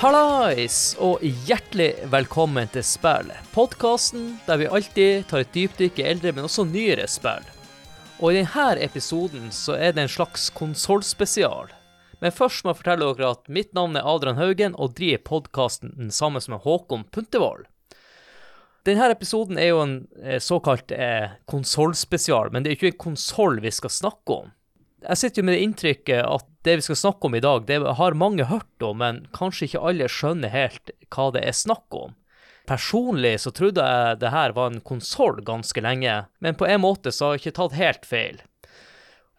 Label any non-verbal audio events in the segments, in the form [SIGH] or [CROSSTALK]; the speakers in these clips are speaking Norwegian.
Hallais, og hjertelig velkommen til Spill. Podkasten der vi alltid tar et dypdykk i eldre, men også nyere spill. Og i denne episoden så er det en slags konsollspesial. Men først må jeg fortelle dere at mitt navn er Adrian Haugen, og driver podkasten sammen med Håkon Puntervold. Denne episoden er jo en eh, såkalt eh, konsollspesial, men det er jo ikke en konsoll vi skal snakke om. Jeg sitter jo med det inntrykket at det vi skal snakke om i dag, det har mange hørt om, men kanskje ikke alle skjønner helt hva det er snakk om. Personlig så trodde jeg det her var en konsoll ganske lenge, men på en måte så har jeg ikke tatt helt feil.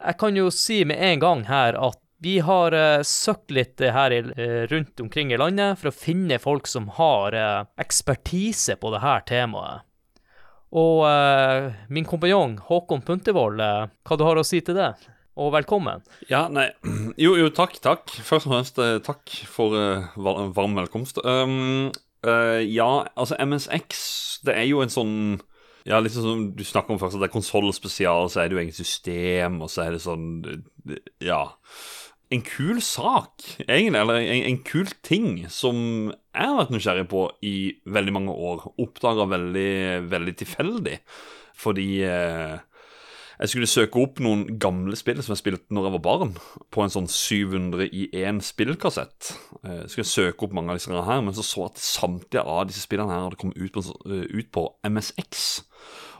Jeg kan jo si med en gang her at vi har uh, søkt litt her i, uh, rundt omkring i landet for å finne folk som har uh, ekspertise på dette temaet. Og min kompanjong Håkon Puntervold, hva du har å si til det? Og velkommen. Ja, nei [CLEARS THROAT] Jo, jo, takk, takk. Først og fremst takk for varm velkomst. Um, ja, altså MSX, det er jo en sånn ja, sånn som du snakker om først, at det er konsollspesial, så er det jo eget system, og så er det sånn Ja en kul sak, egentlig, eller en, en, kul ting som jeg har vært nysgjerrig på i veldig mange år. Oppdaga veldig, veldig tilfeldig. Fordi eh, jeg skulle søke opp noen gamle spill som jeg spilte når jeg var barn, på en sånn 700 i 1 spillkassett. Jeg skulle søke opp mange av disse her, men så så at samtlige av disse spillene her hadde kommet ut på, uh, ut på MSX.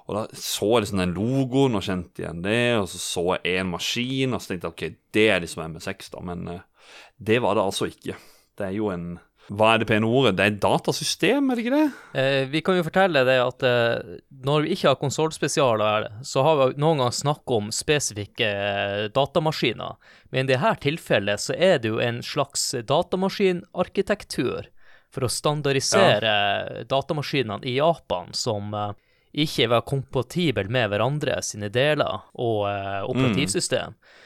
Og da så jeg liksom den logoen og kjente igjen det, og så så jeg én maskin, og så tenkte jeg ok, det er liksom MSX, da, men uh, det var det altså ikke. Det er jo en hva er det pene ordet? Det er datasystem, er det ikke det? Eh, vi kan jo fortelle det at eh, når vi ikke har konsollspesialer, så har vi noen ganger snakket om spesifikke eh, datamaskiner. Men i dette tilfellet så er det jo en slags datamaskinarkitektur for å standardisere ja. datamaskinene i Japan som eh, ikke var kompatible med hverandre sine deler og eh, operativsystem. Mm.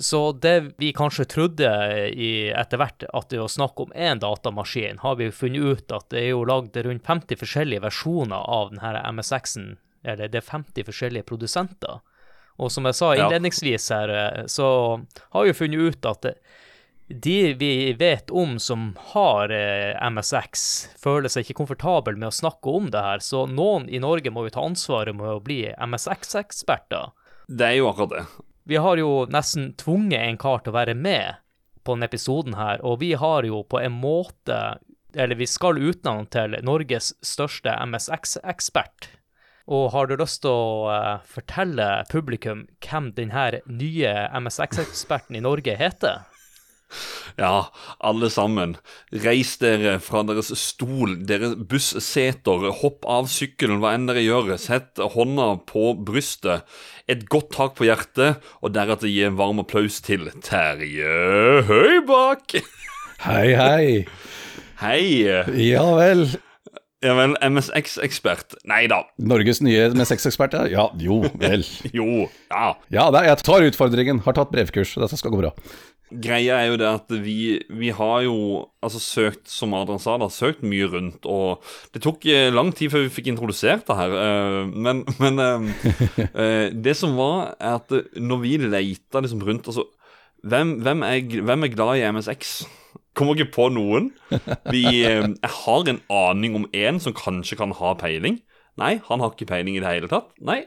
Så det vi kanskje trodde etter hvert at det var snakk om én datamaskin, har vi jo funnet ut at det er jo lagd rundt 50 forskjellige versjoner av denne MSX-en. Eller det er 50 forskjellige produsenter. Og som jeg sa innledningsvis her, eh, så har vi jo funnet ut at det, de vi vet om som har eh, MSX, føler seg ikke komfortable med å snakke om det her, så noen i Norge må jo ta ansvaret med å bli MSX-eksperter. Det er jo akkurat det. Vi har jo nesten tvunget en kar til å være med på denne episoden her, og vi har jo på en måte Eller vi skal utnavne til Norges største MSX-ekspert. Og har du lyst til å uh, fortelle publikum hvem denne nye MSX-eksperten i Norge heter? Ja, alle sammen. Reis dere fra deres stol, deres busseter, hopp av sykkelen, hva enn dere gjør. Sett hånda på brystet, et godt tak på hjertet, og deretter gi en varm applaus til Terje Høybakk. Hei, hei. Hei. Ja vel. Ja vel, MSX-ekspert. Nei da. Norges nye MSX-ekspert, ja. ja. Jo vel. [LAUGHS] jo, ja. Ja, jeg tar utfordringen. Har tatt brevkurs. Dette skal gå bra. Greia er jo det at vi, vi, har jo altså søkt, som Adrian sa, da, søkt mye rundt. Og det tok eh, lang tid før vi fikk introdusert det her. Eh, men, men eh, det som var, er at når vi leita liksom rundt altså, hvem, hvem, er, hvem er glad i MSX? Kommer ikke på noen. Vi, jeg har en aning om én som kanskje kan ha peiling. Nei, han har ikke peiling i det hele tatt. Nei,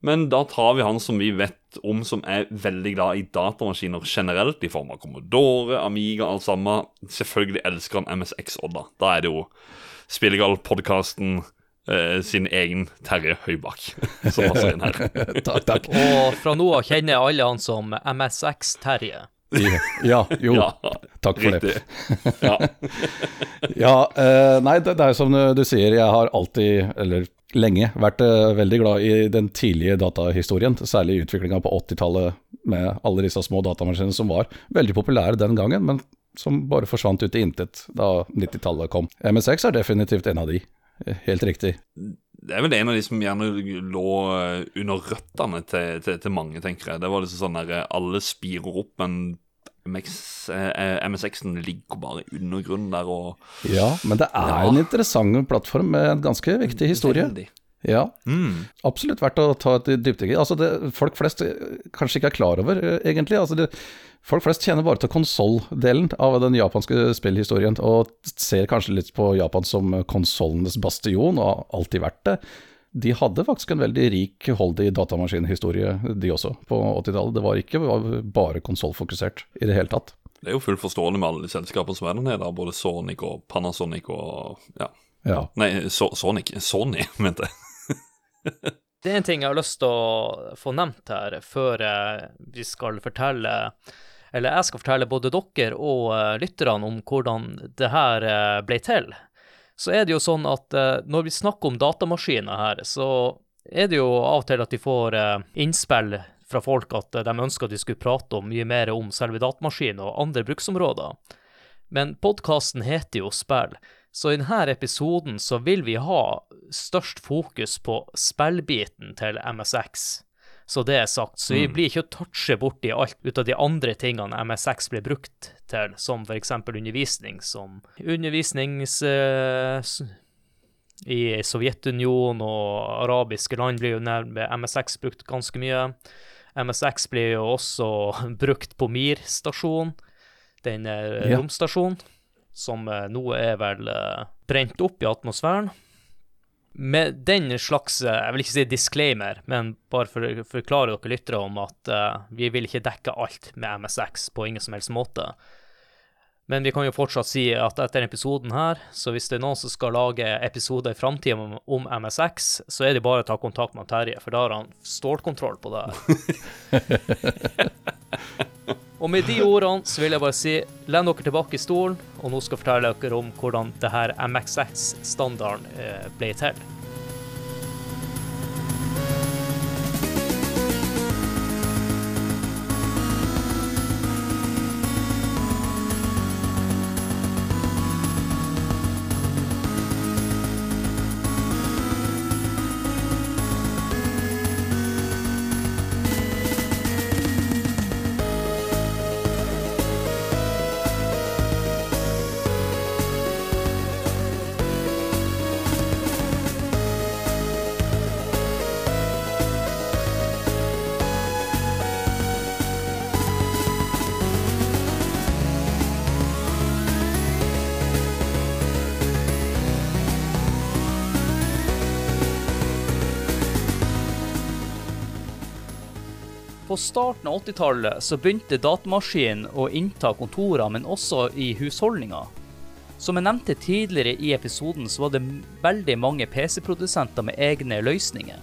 men da tar vi han som vi vet om som er veldig glad i datamaskiner generelt, i form av Commodore, Amiga, alt sammen. Selvfølgelig elsker han MSX Odda. Da er det jo Spillegal-podkasten eh, sin egen Terje Høybakk [LAUGHS] som passer inn her. [LAUGHS] takk, takk. Og fra nå av kjenner alle han som MSX-Terje. Ja, jo. [LAUGHS] Ja, Takk for riktig. det. ja. ja eh, nei, det, det, er som du sier, jeg har alltid, eller lenge vært uh, veldig glad i den tidlige datahistorien, særlig utviklinga på 80-tallet med alle disse små datamaskinene som var veldig populære den gangen, men som bare forsvant ut i intet da 90-tallet kom. MSX er definitivt en av de, helt riktig. Det er vel en av de som gjerne lå eh, under røttene til, til, til mange, tenker jeg. Det var liksom sånn der eh, alle spirer opp, men MSX-en ligger bare under grunnen der og Ja, men det er ja. en interessant plattform med en ganske viktig historie. Veldig. Ja, mm. absolutt verdt å ta et dypdykk i. Altså folk flest kanskje ikke er klar over, egentlig. Altså det, folk flest kjenner bare til konsolldelen av den japanske spillhistorien, og ser kanskje litt på Japan som konsollenes bastion, og har alltid vært det. De hadde faktisk en veldig rik holdig datamaskinhistorie, de også, på 80-tallet. Det var ikke bare konsollfokusert i det hele tatt. Det er jo fullt forståelig med alle de selskapene som er der nede, både Sonic og Panasonic og ja. ja. Nei, so Sonic. Sony, [LAUGHS] mente jeg. det er en ting jeg har lyst til å få nevnt her, før vi skal fortelle Eller jeg skal fortelle både dere og uh, lytterne om hvordan det her uh, ble til. Så er det jo sånn at eh, når vi snakker om datamaskiner her, så er det jo av og til at vi får innspill fra folk at de ønsker at vi skulle prate om mye mer om selve datamaskinen og andre bruksområder. Men podkasten heter jo Spill, så i denne episoden så vil vi ha størst fokus på spillbiten til MSX. Så det er sagt. Så vi mm. blir ikke å touche borti alt ut av de andre tingene MSX ble brukt til, som f.eks. undervisning, som undervisnings... Uh, I Sovjetunionen og arabiske land blir jo nærme MSX brukt ganske mye. MSX blir jo også [LAUGHS] brukt på Mir-stasjonen, den ja. romstasjonen som eh, nå er vel eh, brent opp i atmosfæren. Med den slags, eh, jeg vil ikke si disclaimer, men bare for å forklare dere lyttere om at uh, vi vil ikke dekke alt med MSX på ingen som helst måte. Men vi kan jo fortsatt si at etter episoden her, så hvis det er noen som skal lage episoder i framtida om, om, MSX, så er det bare å ta kontakt med Terje, for da har han stålkontroll på det her. [LAUGHS] Og med de ordene så vil jeg bare si len dere tilbake i stolen, og nå skal jeg fortelle dere om hvordan det her MXX-standarden eh, ble til. Starten av 80-tallet så begynte datamaskinen å innta kontorer, men også i husholdninger. Som jeg nevnte tidligere i episoden, så var det veldig mange PC-produsenter med egne løsninger.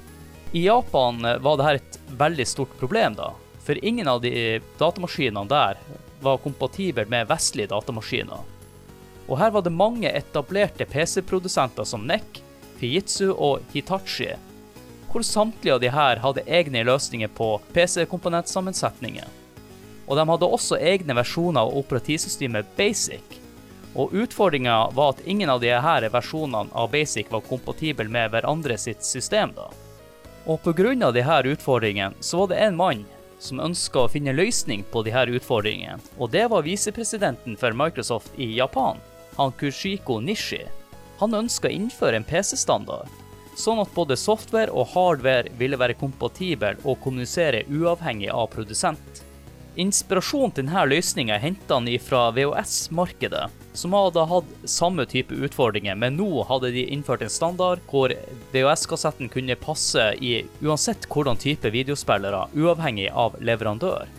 I Japan var dette et veldig stort problem, da, for ingen av de datamaskinene der var kompatible med vestlige datamaskiner. Og her var det mange etablerte PC-produsenter som NEC, Fijitsu og Hitachi hvor samtlige av de her hadde egne løsninger på PC-komponentsammensetninger. Og de hadde også egne versjoner av operativsystemet Basic. Og utfordringa var at ingen av de her versjonene av Basic var kompatible med hverandre sitt system. da. Og pga. her utfordringene så var det en mann som ønska å finne løsning på her utfordringene, og det var visepresidenten for Microsoft i Japan, han Kushiko Nishi. Han ønska å innføre en PC-standard sånn at både software og hardware ville være kompatibel og kommunisere uavhengig av produsent. Inspirasjonen til denne løsninga henta han fra VHS-markedet, som hadde hatt samme type utfordringer, men nå hadde de innført en standard hvor VHS-kassetten kunne passe i uansett hvordan type videospillere, uavhengig av leverandør.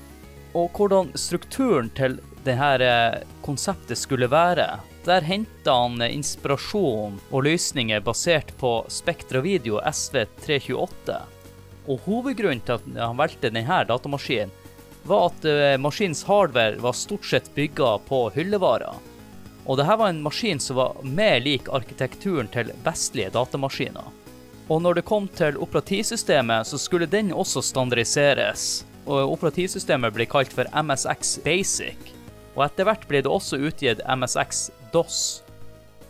Og hvordan strukturen til dette konseptet skulle være, der henta han inspirasjon og løsninger basert på Spektra Video SV328. Og hovedgrunnen til at han valgte denne datamaskinen, var at eh, maskinens hardware var stort sett bygga på hyllevarer. Og dette var en maskin som var mer lik arkitekturen til vestlige datamaskiner. Og når det kom til operativsystemet, så skulle den også standardiseres. Og operativsystemet ble kalt for MSX Basic. Og etter hvert ble det også utgitt MSX DOS.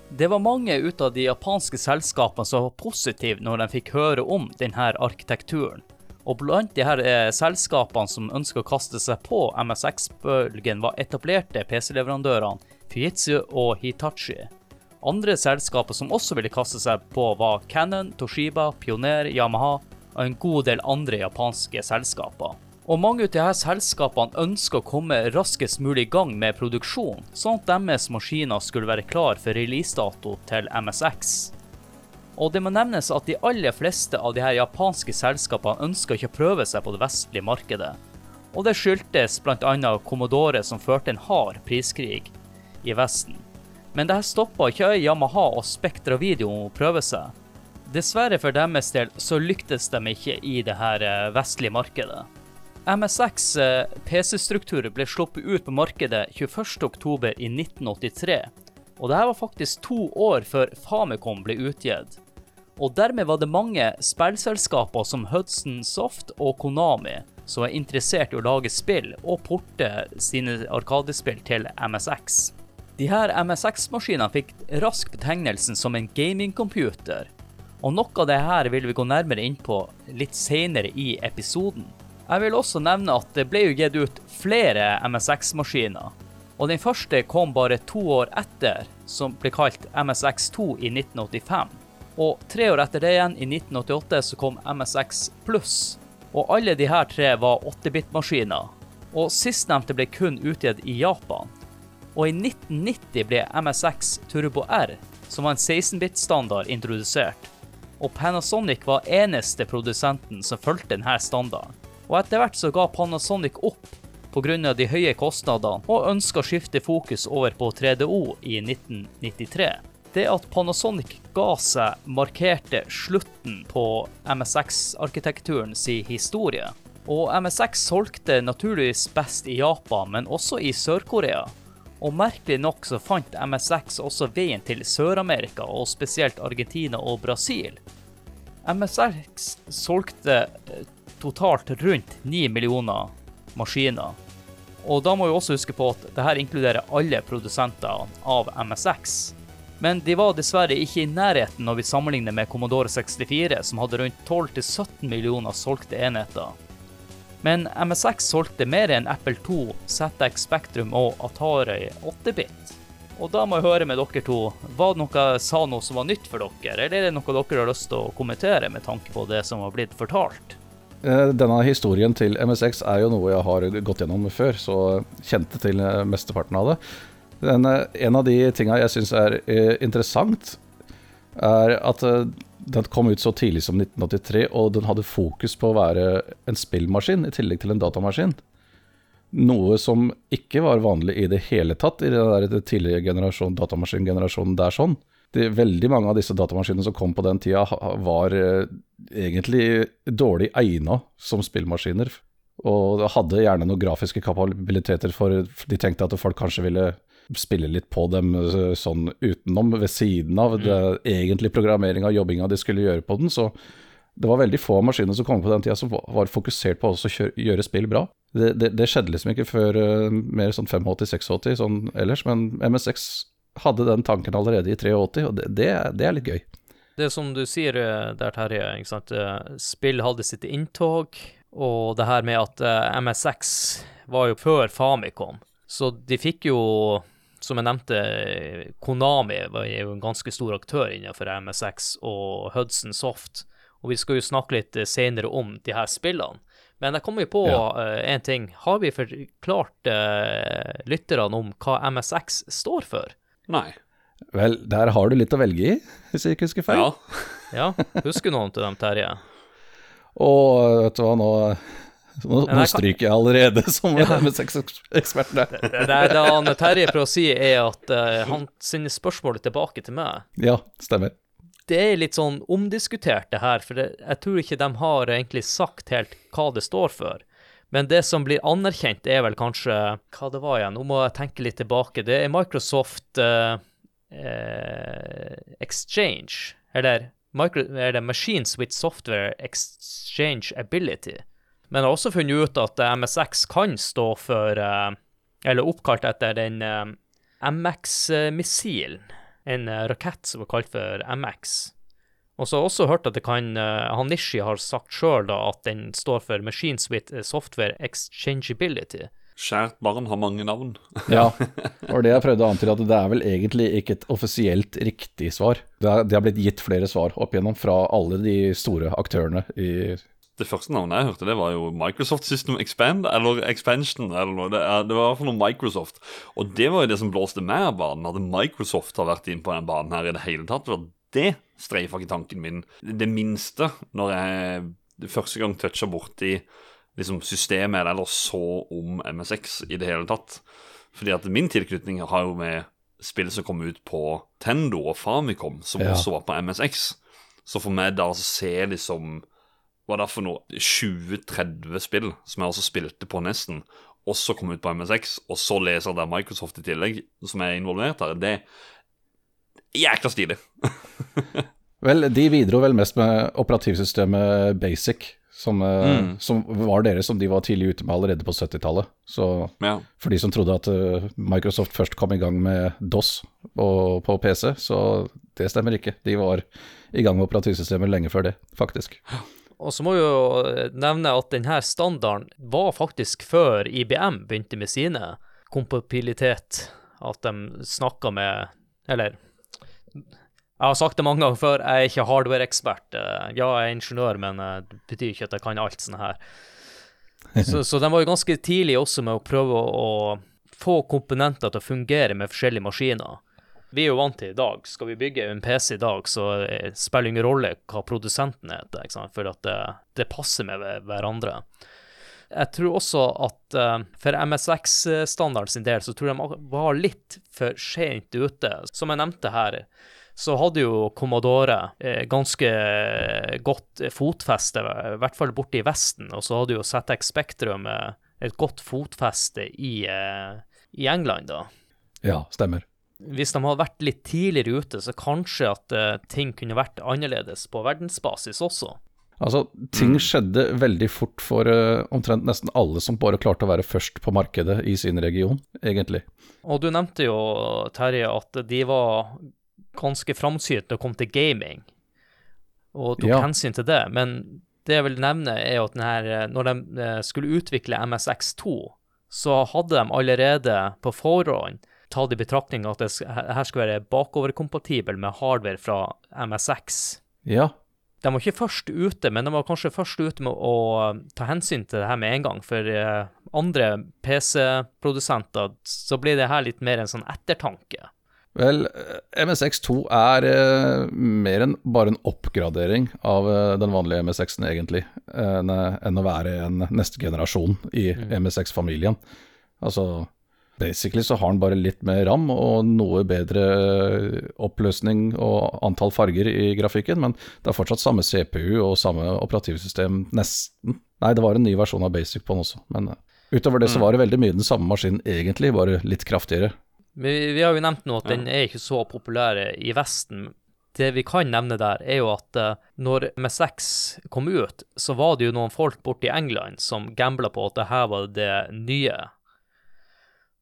Det var mange ut av de japanske selskapene som var positive når de fikk høre om denne arkitekturen. Og blant de her eh, selskapene som ønsker å kaste seg på MSX-bølgen, var etablerte PC-leverandørene Fujitsu og Hitachi. Andre selskaper som også ville kaste seg på, var Cannon, Toshiba, Pioner, Yamaha og en god del andre japanske selskaper. Og mange av disse selskapene ønsker å komme raskest mulig i gang med produksjon, sånn at deres maskiner skulle være klar for releasedato til MSX. Og det må nevnes at de aller fleste av her japanske selskapene ønsker ikke å prøve seg på det vestlige markedet. Og det skyldtes bl.a. Commodore som førte en hard priskrig i Vesten. Men dette stoppa ikke Yamaha og Spektra Video å prøve seg. Dessverre for deres del så lyktes de ikke i det her eh, vestlige markedet. MSX eh, PC-struktur ble sluppet ut på markedet 21.10 i 1983, og dette var faktisk to år før Famicom ble utgitt. Og dermed var det mange spillselskaper som Hudson Soft og Konami som er interessert i å lage spill og porte sine arkadespill til MSX. De her MSX-maskinene fikk raskt betegnelsen som en gamingcomputer, og noe av det her vil vi gå nærmere inn på litt senere i episoden. Jeg vil også nevne at det ble jo gitt ut flere MSX-maskiner, og den første kom bare to år etter, som ble kalt MSX2 i 1985. Og tre år etter det igjen, i 1988, så kom MSX Pluss. Og alle de her tre var 8-bit-maskiner. Og sistnevnte ble kun utgitt i Japan. Og i 1990 ble MSX Turbo R, som var en 16-bit-standard, introdusert. Og Panasonic var eneste produsenten som fulgte denne standarden. Og etter hvert så ga Panasonic opp pga. de høye kostnadene, og ønska å skifte fokus over på 3DO i 1993 det at Panasonic ga seg, markerte slutten på MSX-arkitekturen si historie. Og MSX solgte naturligvis best i Japan, men også i Sør-Korea. Og merkelig nok så fant MSX også veien til Sør-Amerika, og spesielt Argentina og Brasil. MSX solgte eh, totalt rundt 9 millioner maskiner. Og da må vi også huske på at dette inkluderer alle produsenter av MSX. Men de var dessverre ikke i nærheten når vi sammenligner med Commodore 64, som hadde rundt 12-17 millioner solgte enheter. Men MSX solgte mer enn Apple 2, ZX Spectrum og Atari 8-bit. Og da må jeg høre med dere to, var det noe jeg sa noe som var nytt for dere, eller er det noe dere har lyst til å kommentere med tanke på det som har blitt fortalt? Eh, denne historien til MSX er jo noe jeg har gått gjennom før, så kjente til mesteparten av det. Den, en av de tinga jeg syns er eh, interessant, er at eh, den kom ut så tidlig som 1983, og den hadde fokus på å være en spillmaskin i tillegg til en datamaskin. Noe som ikke var vanlig i det hele tatt i den der tidlige generasjon, datamaskingenerasjonen der sånn. De, veldig mange av disse datamaskinene som kom på den tida, var eh, egentlig dårlig egna som spillmaskiner. Og hadde gjerne noen grafiske kapabiliteter, for de tenkte at folk kanskje ville spille litt på dem eh, sånn utenom, ved siden av mm. det egentlig programmeringa og jobbinga de skulle gjøre på den. Så det var veldig få maskiner som kom på den tida som var fokusert på å gjøre spill bra. Det, det, det, skjedde liksom ikke før uh, mer sånn 85-86 sånn ellers, men MSX hadde den tanken allerede i 83, og det, det, det er litt gøy. Det er som du sier eh, der, Terje. ikke sant? Spill hadde sitt inntog, og det her med at MSX var jo før Famicom. Så de fikk jo som jeg nevnte, Konami var jo en ganske stor aktør innenfor MSX og Hudson Soft. Og vi skal jo snakke litt eh, senere om de her spillene. Men jeg kommer jo på én ja. ting. Har vi forklart uh, lytterne om hva MSX står for? Nei. Vel, der har du litt å velge i, hvis jeg ikke husker feil. Ja. [LAUGHS] ja. Husker noen til dem, Terje? Og vet du hva, nå nå, nå stryker jeg allerede [LAUGHS] som ja. MSX-ekspert. Det, det, det han Terje prøver å si, er at uh, han sender spørsmålet tilbake til meg. Ja, stemmer. Det er litt sånn omdiskutert, det her, for det, jeg tror ikke de har egentlig sagt helt hva det står for. Men det som blir anerkjent, er vel kanskje Hva det var igjen? Nå må jeg tenke litt tilbake. Det er Microsoft uh, uh, Exchange, eller, micro, det Machines with Software Exchange Ability. Men jeg har også funnet ut at MSX kan stå for uh, Eller oppkalt etter den MX-missilen. En rakett som var kalt for MX. Og så har jeg også hørt at det kan Hanishi har sagt sjøl at den står for Machines with Software Exchangeability. Skjært barn har mange navn. [LAUGHS] ja, [LAUGHS] og det jeg prøvde å antyde, at det er vel egentlig ikke et offisielt riktig svar. Det, er, det har blitt gitt flere svar opp igjennom fra alle de store aktørene i det første navnet jeg hørte, det var jo Microsoft System Expand, eller Expansion, eller noe. Det, det var i hvert fall noe Microsoft. Og det var jo det som blåste meg av banen. at Microsoft har vært inn på den banen her i det hele tatt, for det streifa ikke tanken min. Det minste, når jeg første gang toucha borti liksom systemet eller så om MSX i det hele tatt. Fordi at min tilknytning har jo med spill som kom ut på Tendo og Famicom, som ja. også var på MSX. Så for meg da å se liksom Hva er det for noe 20-30 spill som jeg også spilte på nesten, også kom ut på MSX, og så leser der Microsoft i tillegg, som er involvert her, det jækla stilig. vel, de bidro vel mest med operativsystemet Basic, som, eh, mm. som, var dere som de var tidlig ute med allerede på 70-tallet. Så ja. for de som trodde at uh, Microsoft først kom i gang med DOS og, på PC, så det stemmer ikke. De var i gang med operativsystemet lenge før det, faktisk. Og så må vi jo nevne at denne standarden var faktisk før IBM begynte med sine kompabilitet. At de snakka med Eller jeg har sagt det mange ganger før, jeg er ikke hardware-ekspert. Eh, ja, jeg er ingeniør, men eh, det betyr ikke at jeg kan alt sånt her. [LAUGHS] Så, så de var jo ganske tidlig også med å prøve å, å få komponenter til å fungere med forskjellige maskiner. Vi er jo vant til i dag. Skal vi bygge en PC i dag, så spiller det ingen rolle hva produsenten heter, for at det, det, passer med hverandre. Jeg tror også at uh, for MSX-standarden sin del, så tror jeg de var litt for sent ute. Som jeg nevnte her, så hadde jo Commodore eh, ganske godt fotfeste, i hvert fall borte i Vesten. Og så hadde jo ZX Spektrum eh, et godt fotfeste i, eh, i, England, da. Ja, stemmer. Hvis de hadde vært litt tidligere ute, så kanskje at uh, ting kunne vært annerledes på verdensbasis også. Altså, ting mm. skjedde veldig fort for uh, omtrent nesten alle som bare klarte å være først på markedet i sin region, egentlig. Og du nevnte jo, Terje, at de var ganske framsynte når det kom til gaming, og tok ja. hensyn til det. Men det jeg vil nevne, er at denne, når de eh, skulle utvikle MSX2, så hadde de allerede på forhånd tatt i betraktning at det her skulle være bakoverkompatibel med hardware fra MSX. Ja. De var ikke først ute, men de var kanskje først ute med å ta hensyn til det her med en gang. For eh, andre PC-produsenter så blir det her litt mer en sånn ettertanke. Vel, MSX2 er eh, mer enn bare en oppgradering av eh, den vanlige MSX-en, egentlig, enn, å være en neste generasjon i mm. MSX-familien. Altså, basically så har den bare litt mer ram og noe bedre oppløsning og antall farger i grafikken, men det er fortsatt samme CPU og samme operativsystem, nesten. Nei, det var en ny versjon av Basic på den også, men eh, utover det så mm. var det veldig mye den samme maskinen egentlig, bare litt kraftigere. Vi, vi, har jo nevnt nå at den er ikke så populær i Vesten. Det vi kan nevne der, er jo at uh, når MSX kom ut, så var det jo noen folk borte i England som gambla på at det her var det nye.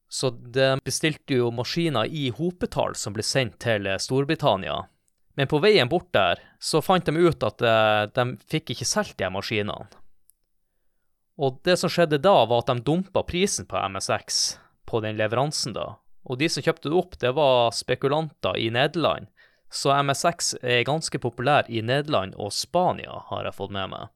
Så de bestilte jo maskiner i hopetall som ble sendt til Storbritannia. Men på veien bort der så fant de ut at uh, de fikk ikke solgt de maskinene. Og det som skjedde da, var at de dumpa prisen på MSX på den leveransen, da. Og de som kjøpte det opp, det var spekulanter i Nederland. Så MSX er ganske populær i Nederland og Spania, har jeg fått med meg.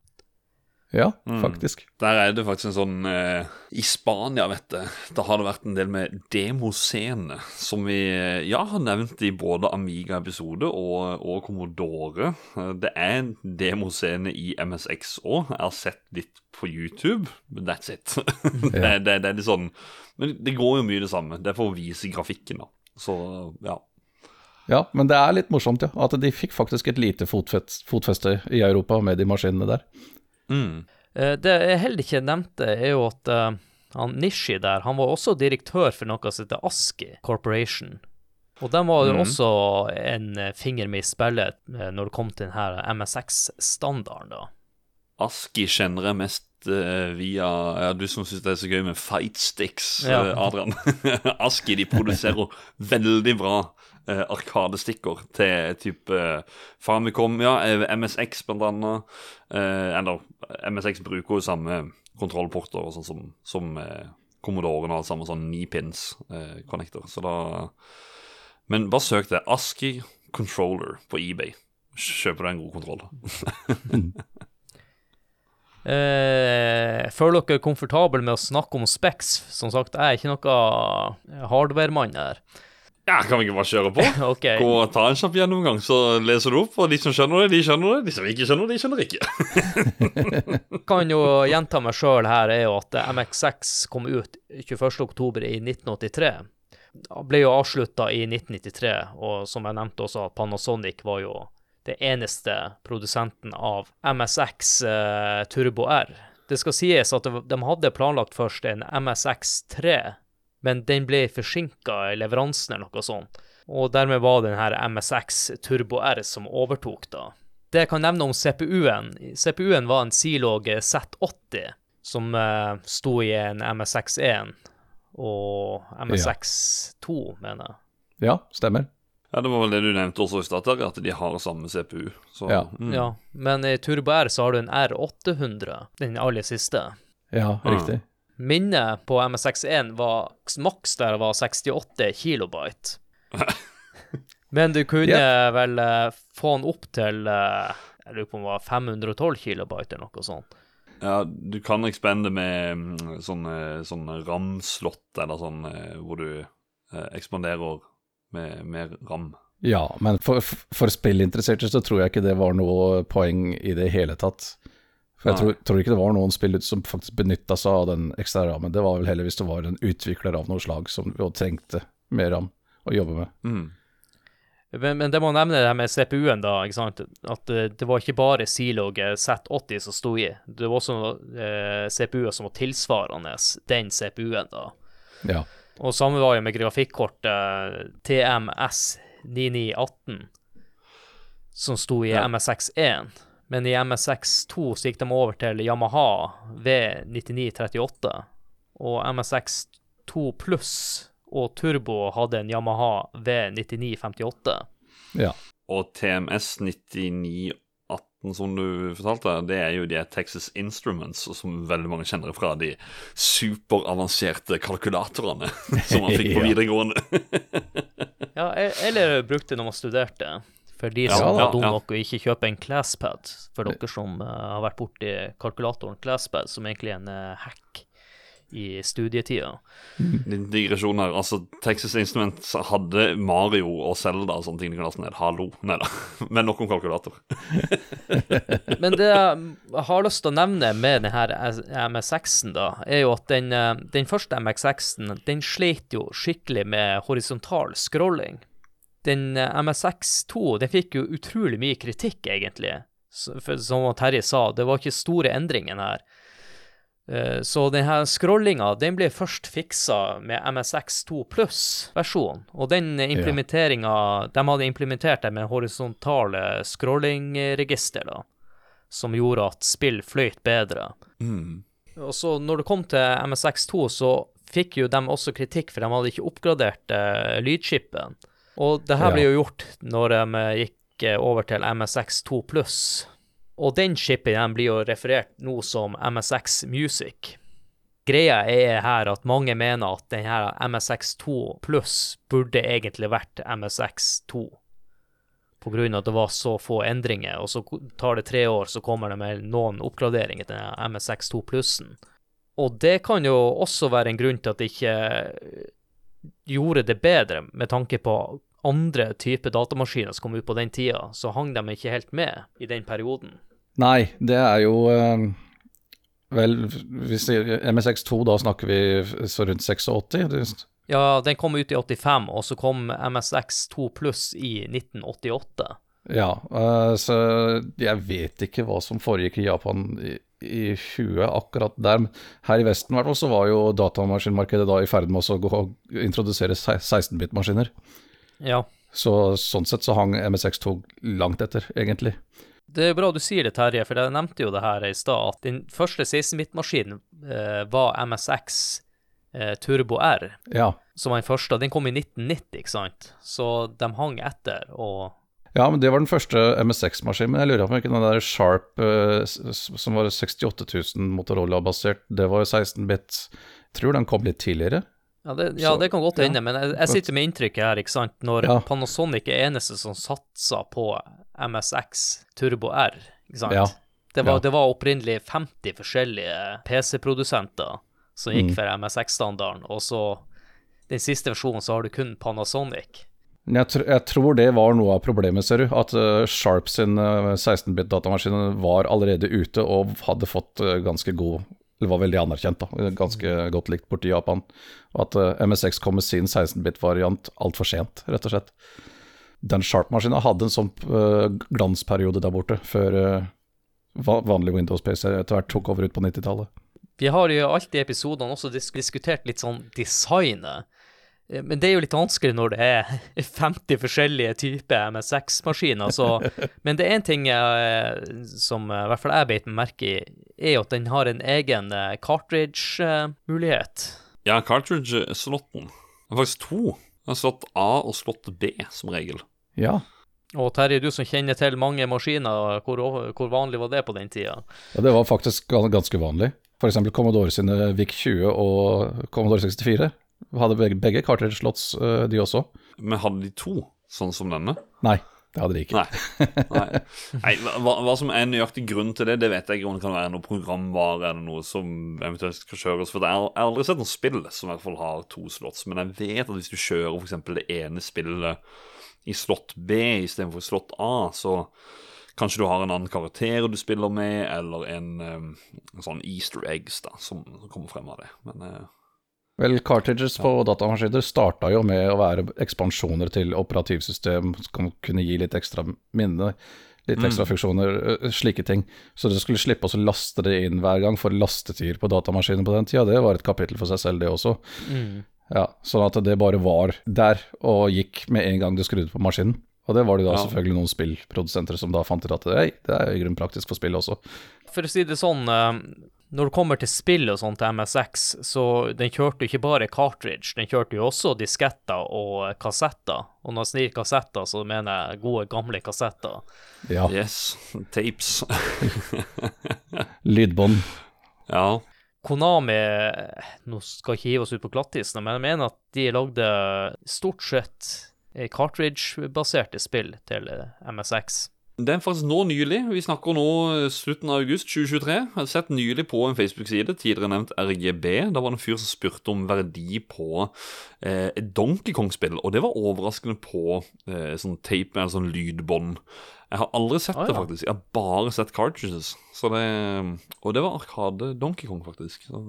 Ja, mm. faktisk. Mm. Der er det faktisk en sånn eh, I Spania, vet du, da har det vært en del med demoscene, som vi eh, ja, har nevnt i både Amiga-episode og, og, Commodore. Eh, det er en demoscene i MSX òg. Jeg har sett litt på YouTube, but that's it. [LAUGHS] det, det, det, er litt sånn Men det går jo mye det samme. Det er for å vise grafikken, da. Så ja. Ja, men det er litt morsomt, ja. At de fikk faktisk et lite fotfeste i Europa med de maskinene der. Mm. Eh, det jeg heller ikke nevnte, er jo at uh, han Nishi der, han var også direktør for noe som heter ASKI Corporation. Og de var jo mm. også en finger med i spillet når det kom til denne MSX-standarden, da. ASKI kjenner jeg mest via ja, Du som syns det er så gøy med fight sticks, ja. Adrian. [LAUGHS] ASKI de produserer veldig bra uh, arkadestikker til type Famicom, ja, MSX blant annet. eller MSX bruker jo samme kontrollporter og sånn som, som Commodoren og samme sånn 9 pins eh. Så da Men bare søk det. ASKI controller på eBay. Kjøper du en god kontroll. [LAUGHS] Eh, føler dere komfortable med å snakke om Specs? Som sagt, jeg er ikke noe hardware-mann her. Ja, kan vi ikke bare kjøre på? [LAUGHS] okay. Gå og Ta en kjapp gjennomgang, så leser du opp. Og de som skjønner det, de skjønner det. De som ikke skjønner det, de skjønner ikke. [LAUGHS] kan jo gjenta meg sjøl her, er jo at MX6 kom ut 21.10. i 1983. Det ble jo avslutta i 1993, og som jeg nevnte også, Panasonic var jo det eneste produsenten av MSX eh, Turbo R. Det skal sies at de hadde planlagt først en MSX3, men den ble forsinka i leveransen eller noe sånt. Og dermed var det den her MSX Turbo R som overtok, da. Det jeg kan nevne om CPU-en CPU-en var en Zilog Z80 som uh, sto i en MSX1 og MSX2, mener jeg. Ja, stemmer. Ja, Det var vel det du nevnte også i stad, at de har samme CPU. Så, Ja. mm. Ja, men i Turbo R så har du en R800, den aller siste. Ja, riktig. Minnet på MSX1 var maks der var 68 kilobyte. [LAUGHS] Men du kunne vel eh, få den opp til eh, Jeg lurer på om det var 512 kilobyte eller noe sånt. Ja, du kan ekspende med mm, sånne, sånne RAM-slott, eller sånn eh, hvor du eh, ekspanderer med, mer RAM. Ja, men for, for spillinteresserte så tror jeg ikke det var noe poeng i det hele tatt. For jeg tror, tror ikke det var noen spill som faktisk benytta seg av den ekstra rammen. Det var vel heller hvis det var en utvikler av noe slag som jo trengte mer ram å jobbe med. Mm. Men, men det må nevne det her med CPU-en, da. ikke sant? At eh, det var ikke bare Zilog Z80 som sto i. Det var også eh, CPU-er som var tilsvarende den CPU-en, da. Ja. Og samme var jo med grafikkortet TMS 9918, som sto i Ja. MSX1. Men i MSX2 så gikk de over til Yamaha V9938. Og MSX2 pluss og Turbo hadde en Yamaha V9958. ja. Og TMS 9918, som du fortalte, det er jo de Texas Instruments, som veldig mange kjenner fra de superavanserte kalkulatorene [LAUGHS] som man fikk på videregående. [LAUGHS] Ja, eller brukte når man studerte. For de som ja, var dumme ja. nok å ikke kjøpe en ClassPad. For dere som uh, har vært borti kalkulatoren ClassPad, som egentlig er en uh, hack i studietida. Din digresjon her. Altså, Texas Instruments hadde Mario og Zelda og sånne ting de kunne laste ned. Hallo. Nei da. [LAUGHS] Men nok om kalkulator. [LAUGHS] Men det jeg har lyst til å nevne med denne MX6-en, da, er jo at den, eh, den første MX6-en den sleit jo skikkelig med horisontal scrolling. Den eh, MSX2 den fikk jo utrolig mye kritikk, egentlig. For, som Terje sa, det var ikke store endringer her. Eh, Så denne scrollinga den ble først fiksa med MSX2 pluss-versjonen. Og den implementeringa De hadde implementert det med horisontale scrollingregister, da. Som gjorde at spill fløyt bedre. Mm. Og så når det kom til MSX2, så fikk jo de også kritikk, for de hadde ikke oppgradert uh, lydchipen. Og det her Ja. ble jo gjort når de eh, gikk eh, over til MSX2 pluss. Og den chipen den blir jo referert nå som MSX Music. Greia er her at mange mener at denne MSX2 pluss burde egentlig vært MSX2. På grunn av at det var så få endringer, og så tar det tre år, så kommer det med noen oppgraderinger til MSX2 plussen. Og det kan jo også være en grunn til at det ikke gjorde det bedre, med tanke på andre typer datamaskiner som kom ut på den tida, så hang de ikke helt med i den perioden. Nei, det er jo eh, Vel, hvis det, MSX2, da snakker vi så rundt 86? Det- Ja, den kom ut i 85, og så kom MSX2 pluss i 1988. Ja, eh, så jeg vet ikke hva som foregikk i Japan i, i 20 akkurat der. Her i Vesten hvert fall så var jo datamaskinmarkedet da i ferd med å gå og introdusere 16-bit-maskiner. Ja. Så sånn sett så hang MSX2 langt etter, egentlig. Det er bra du sier det, Terje, for jeg nevnte jo det her i stad, at den første 16-bit-maskinen eh, var MSX eh, Turbo R, Ja. som var den første, den kom i 1990, ikke sant? Så de hang etter, og Ja, men det var den første MS6-maskinen. Men jeg lurer på om ikke den der Sharp eh, som var 68 000 Motorola-basert, det var jo 16-bit. Tror den kom litt tidligere. Ja, det, ja, det kan godt hende, ja. men jeg, jeg, sitter med inntrykket her, ikke sant. Når ja. Panasonic er eneste som satsa på MSX Turbo R, ikke sant. Det var, det var opprinnelig 50 forskjellige PC-produsenter som gikk mm. for MSX-standarden, og så den siste versjonen så har du kun Panasonic. Jeg, tr jeg, tror det var noe av problemet, ser du. At uh, Sharp sin uh, 16-bit-datamaskin var allerede ute og hadde fått uh, ganske god var veldig anerkjent, da. Ganske godt likt borti Japan. Og at uh, MSX kom med sin 16-bit-variant altfor sent, rett og slett. Den Sharp-maskina hadde en sånn glansperiode der borte, før vanlig Windows-PC etter hvert tok over ut på 90-tallet. Vi har jo alltid i episodene også diskutert litt sånn designet Eh, men det er jo litt vanskelig når det er [LAUGHS] 50 forskjellige typer MSX-maskiner. [LAUGHS] Men det er én ting jeg, som i hvert fall jeg beit meg merke i, er jo at den har en egen eh, cartridge-mulighet. Ja, cartridge-slotten. Det er faktisk to. Det er slott A og slott B, som regel. Ja. Og Terje, du som kjenner til mange maskiner, hvor, hvor vanlig var det på den tida? Ja, Det var faktisk ganske vanlig. F.eks. Commodore sine VIC 20 og Commodore 64 hadde begge, begge cartridge-slots, uh, de også. Men hadde de to, sånn som denne? Nei, det hadde de ikke. Nei, Nei. Nei hva, hva, som er nøyaktig grunn til det, det vet jeg ikke om det kan være noe programvare eller noe som eventuelt skal kjøres. For jeg har aldri sett noen spill som i hvert fall har to slots, men jeg vet at hvis du kjører f.eks. det ene spillet i slott B istedenfor slott A, så Kanskje du har en annen karakter du spiller med, eller en, um, en sånn easter eggs da, som, kommer frem av det. Men uh, Vel, cartridges på datamaskiner starta jo med å være ekspansjoner til operativsystem som kunne gi litt ekstra minne, litt ekstra mm. funksjoner, slike ting. Så du skulle slippe å laste det inn hver gang, for lastetider på datamaskinen på den tida, det var et kapittel for seg selv, det også. Mm. Ja, Sånn at det bare var der, og gikk med en gang du skrudde på maskinen. Og det var det da ja. selvfølgelig noen spillprodusenter som da fant ut at det, det er i grunnen praktisk for spill også. For å si det sånn, når det kommer til spill og sånt til MSX, så den kjørte jo ikke bare cartridge, den kjørte jo også disketter og kassetter. Og når jeg sier kassetter, så mener jeg gode, gamle kassetter. Ja. Yes. Tapes. [LAUGHS] Lydbånd. Ja. Konami Nå skal jeg ikke hive oss ut på glattisen, men jeg mener at de lagde stort sett cartridge-baserte spill til MSX. Det er faktisk nå nylig. Vi snakker nå slutten av august 2023. Jeg har sett nylig på en Facebook-side, tidligere nevnt RGB. Da var det en fyr som spurte om verdi på eh, et Donkey Kong-spill. Og det var overraskende på eh, sånn tape, eller sånn lydbånd. Jeg har aldri sett ah, ja. det, faktisk. Jeg har bare sett cartridges. Det, og det var Arkade Donkey Kong, faktisk. Så.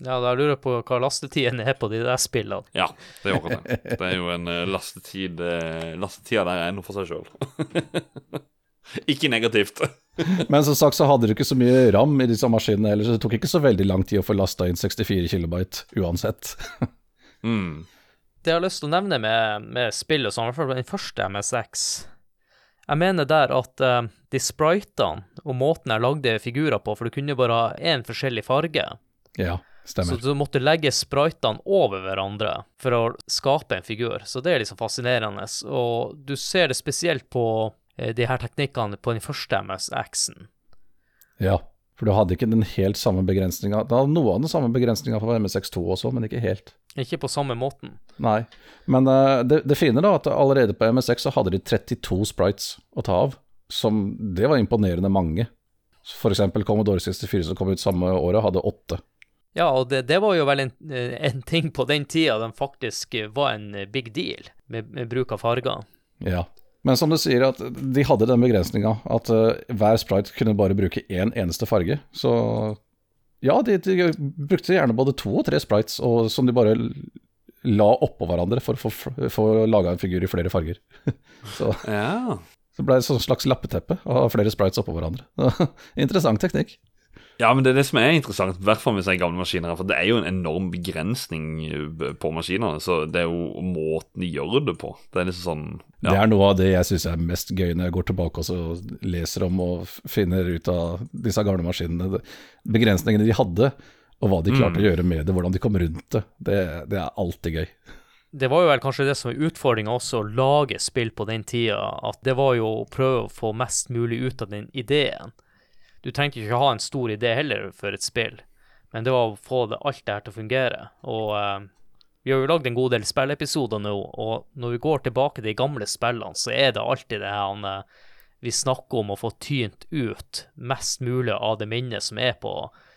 Ja, da lurer jeg på hva lastetiden er på de der spillene. Ja, det akkurat det. Det er jo en uh, lastetid uh, Lastetida der er noe for seg sjøl. [LAUGHS] [LAUGHS] Ikke negativt. [LAUGHS] Men som sagt så hadde du ikke så mye ram i disse maskinene heller, så det tok ikke så veldig lang tid å få lasta inn 64 kilobyte uansett. [LAUGHS] mm. Det jeg har lyst til å nevne med, med spill og sånn, i hvert fall den første MSX Jeg mener der at uh, de spritene og måten jeg lagde figurer på, for du kunne bare ha én forskjellig farge Ja, stemmer. Så du måtte legge spritene over hverandre for å skape en figur. Så det er liksom fascinerende. Og du ser det spesielt på de her teknikkene på den første MSX-en. Ja, for du hadde ikke den helt samme begrensninga. Du hadde noe av den samme begrensninga på MSX2 også, men ikke helt. Ikke på samme måten. Nei, men uh, det, det, fine da, at allerede på MSX så hadde de 32 sprites å ta av. Som, det var imponerende mange. For eksempel Commodore 64 som kom ut samme året, hadde åtte. Ja, og det, det, var jo vel en, eh, en, ting på den tida den faktisk var en big deal, med, med bruk av farger. Ja, men som du sier, at de hadde den begrensninga at uh, hver sprite kunne bare bruke én eneste farge. Så ja, de, de, brukte gjerne både to og tre sprites og, som de bare la oppå hverandre for å få laga en figur i flere farger. [LAUGHS] så, ja. så ble det et slags lappeteppe av flere sprites oppå hverandre. [LAUGHS] Interessant teknikk. Ja, men det er det som er interessant, i hvert fall med gamle maskiner. For det er jo en enorm begrensning eh, på maskinene. Så det er jo måten de gjør det på. Det er liksom sånn ja. Det er noe av det jeg syns er mest gøy når jeg går tilbake og leser om og finner ut av disse gamle maskinene. Begrensningene de hadde, og hva de klarte mm. å gjøre med det, hvordan de kom rundt det. Det, det er alltid gøy. det var jo vel kanskje det som er utfordringa også, å lage spill på den tida. At det var jo å prøve å få mest mulig ut av den ideen. Du trengte ikke ha en stor idé heller for et spill, men det var å få det, alt det her til å fungere. Og uh, vi har jo lagd en god del spillepisoder nå, og når vi går tilbake til de gamle spillene, så er det alltid det her uh, vi snakker om å få tynt ut mest mulig av det minnet som er på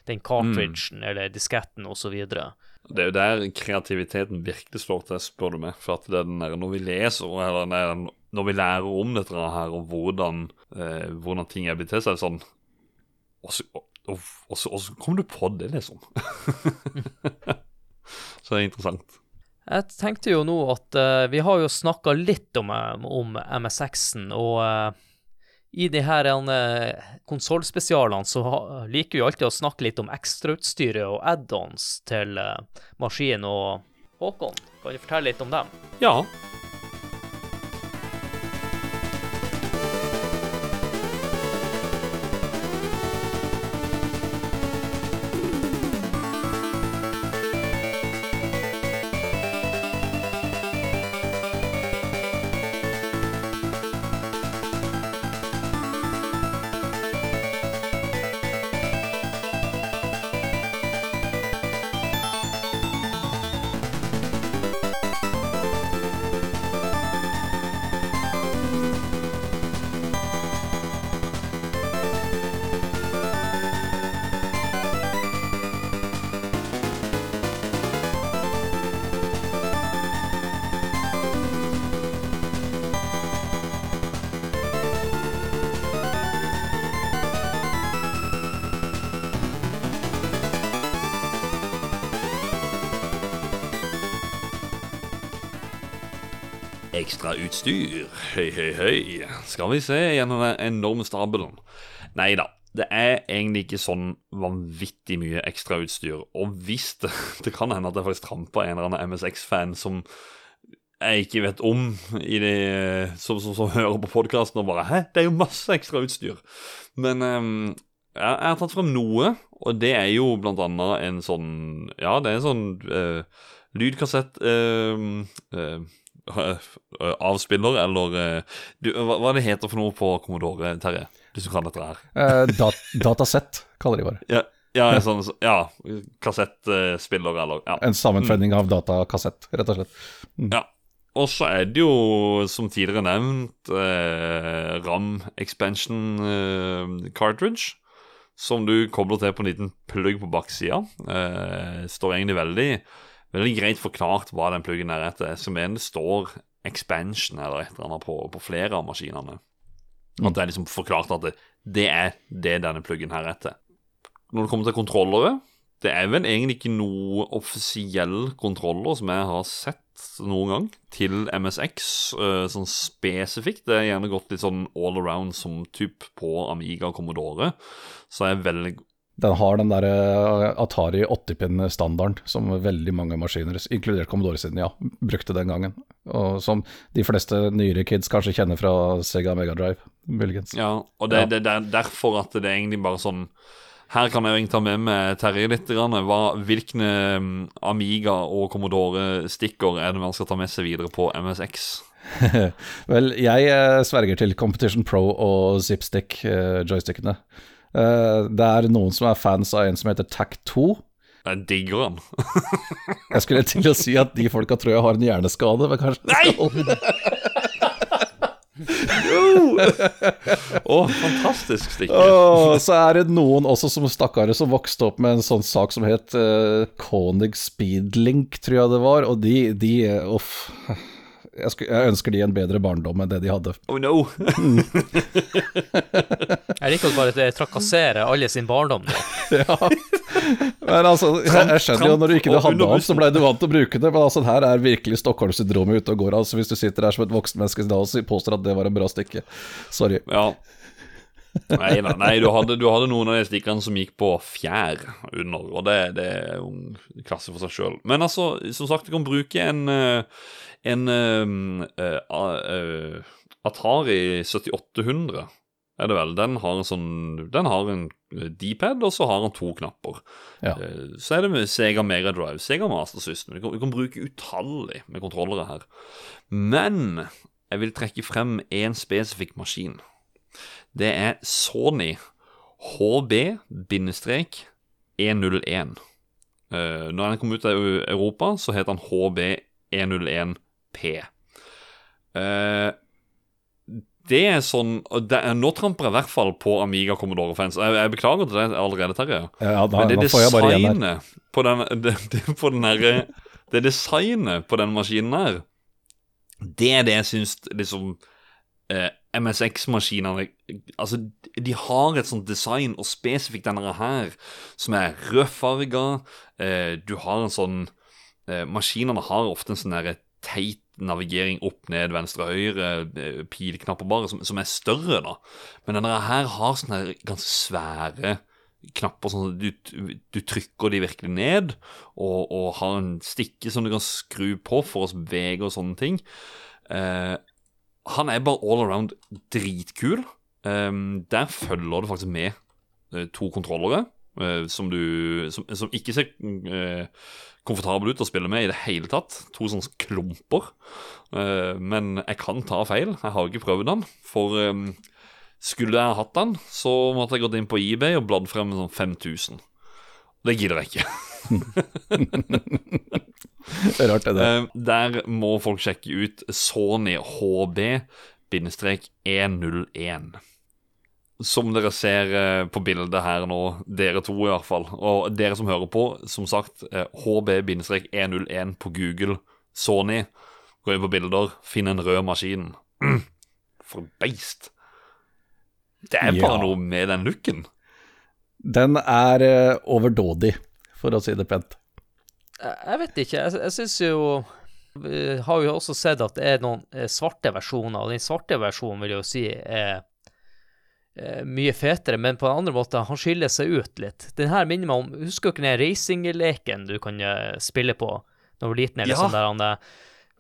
den cartridgen mm. eller disketten osv. Det er jo der kreativiteten virkelig slår til, spør du meg. For at det er når vi leser, eller når vi lærer om dette her, og hvordan, eh, hvordan ting er blitt til, så er det sånn Og så, og, og, så, og så kom du på det, liksom. [LAUGHS] så det er interessant. Jeg tenkte jo nå at uh, vi har jo snakka litt om, om MSX-en, og uh, i de her uh, konsollspesialene så liker vi alltid å snakke litt om ekstrautstyret og add-ons til uh, maskin Og Håkon, kan du fortelle litt om dem? Ja. Ekstra utstyr. Høy, høy, høy. Skal vi se gjennom den enorme stabelen. Nei da. Det er egentlig ikke sånn vanvittig mye ekstra utstyr. Og hvis det [LAUGHS] Det kan hende at jeg faktisk trampa en eller annen MSX-fan som jeg ikke vet om, det, som, som, som hører på podkasten og bare Hæ, det er jo masse ekstra utstyr. Men um, jeg har tatt frem noe, og det er jo blant annet en sånn Ja, det er en sånn uh, lydkassett uh, uh, avspiller, eller eh, du, hva, hva det heter for noe på Commodore, Terje? Du som kan dette her. Eh, dat datasett, kaller de bare. Ja, ja, sånn, ja kassettspiller, eller ja. En sammenføyning mm. av datakassett, rett og slett. Mm. Ja. Og så er det jo, som tidligere nevnt, eh, RAM expansion eh, cartridge. Som du kobler til på en liten plugg på baksida. Eh, står egentlig veldig veldig greit forklart hva den pluggen er etter. Som en det står expansion eller et eller annet på, på flere av maskinene. At det er liksom forklart at det, det er det denne pluggen her er etter. Når det kommer til kontrollere, det er vel egentlig ikke noe offisiell kontroller som jeg har sett noen gang til MSX, uh, sånn spesifikt. Det er gjerne gått litt sånn all around som typ på Amiga og Commodore. Så jeg velger den har den der eh, Atari 80-pinn-standarden som veldig mange maskiner, inkludert Commodore siden, ja, brukte den gangen. Og som de fleste nyere kids kanskje kjenner fra Sega Megadrive, muligens. Ja, og det, ja. det, det, er derfor at det er egentlig bare sånn Her kan jeg jo ta med meg Terje litt. Hva, hvilke mm, Amiga og Commodore-stikker er det man skal ta med seg videre på MSX? [LAUGHS] Vel, jeg eh, sverger til Competition Pro og Zipstick-joystickene. Eh, Uh, det er noen som er fans av en som heter TAC2. Jeg digger han. [LAUGHS] jeg skulle til å si at de folka tror jeg har en hjerneskade, men kanskje Nei! Å, oh, fantastisk stykke. Oh, så er det noen også som stakkare som vokste opp med en sånn sak som het uh, Konig Speedlink, tror jeg det var, og de, de Uff jeg, skulle, jeg, ønsker de en bedre barndom enn det de hadde. Oh no! [LAUGHS] jeg liker å bare trakassere alle sin barndom [LAUGHS] ja. Men altså, jeg, jeg skjønner jo når du ikke hadde av så ble du vant til å bruke det. Men altså, her er virkelig Stockholm-syndromet ute og går. Altså, hvis du sitter her som et voksen menneske og påstår at det var en bra stykke. Sorry. Ja. Nei, nei, nei du, hadde, du, hadde, noen av de stikkene som gikk på fjær under, og det, det er jo en klasse for seg sjøl. Men altså, som sagt, du kan bruke en uh, en uh, Atari 7800 er det vel. Den har en sånn Den har en D-pad, og så har den to knapper. Ja. Så er det med Sega Mega Drive, Sega Master System. Vi kan, vi kan bruke utallig med kontrollere her. Men jeg vil trekke frem én spesifikk maskin. Det er Sony HB-101. Uh, når den kom ut av Europa, så het den HB101P. Uh, det er sånn det er, Nå tramper jeg i hvert fall på Amiga Commodore-fans. Jeg, jeg, beklager til deg allerede, Terje. Ja, da, Men det designet på den, [LAUGHS] det, det, på den her, det designet på den maskinen her, det er det jeg syns liksom eh, MSX-maskinene Altså, de har et sånt design, og spesifikt denne her, som er rødfarga. Eh, du har en sånn eh, Maskinene har ofte en sånn teit navigering opp, ned, venstre, høyre, eh, pilknapper bare, som, som, er større, da. Men denne her har sånne ganske svære knapper, sånn at du, du trykker de virkelig ned, og, og, har en stikke som du kan skru på for å bevege og sånne ting. Eh, han er bare all around dritkul. Um, der følger det faktisk med uh, to kontrollere uh, som, du, som, som, ikke ser uh, komfortabel ut å spille med i det hele tatt. To sånne klumper. men jeg kan ta feil. Jeg har ikke prøvd den. For um, skulle jeg hatt den, så måtte jeg gått inn på eBay og bladd frem sånn 5000. Det gidder jeg ikke. [LAUGHS] det er det. Uh, der må folk sjekke ut Sony HB-101. Som dere ser uh, på bildet her nå, dere to i hvert fall. Og dere som hører på, som sagt, uh, HB-101 på Google. Sony. Gå inn på bilder, finn en rød maskin. Mm. [CLEARS THROAT] For et beist. Det er bare ja. noe med den looken. Den er uh, overdådig, for å si det pent. Jeg vet ikke. Jeg, jeg syns jo Vi har jo også sett at det er noen eh, svarte versjoner, og den svarte versjonen vil jeg jo si er mye fetere, men på en andre måte, han skiller seg ut litt. Den her minner meg om Husker du ikke den racingleken du kan eh, spille på da du var liten? eller ja. sånn der han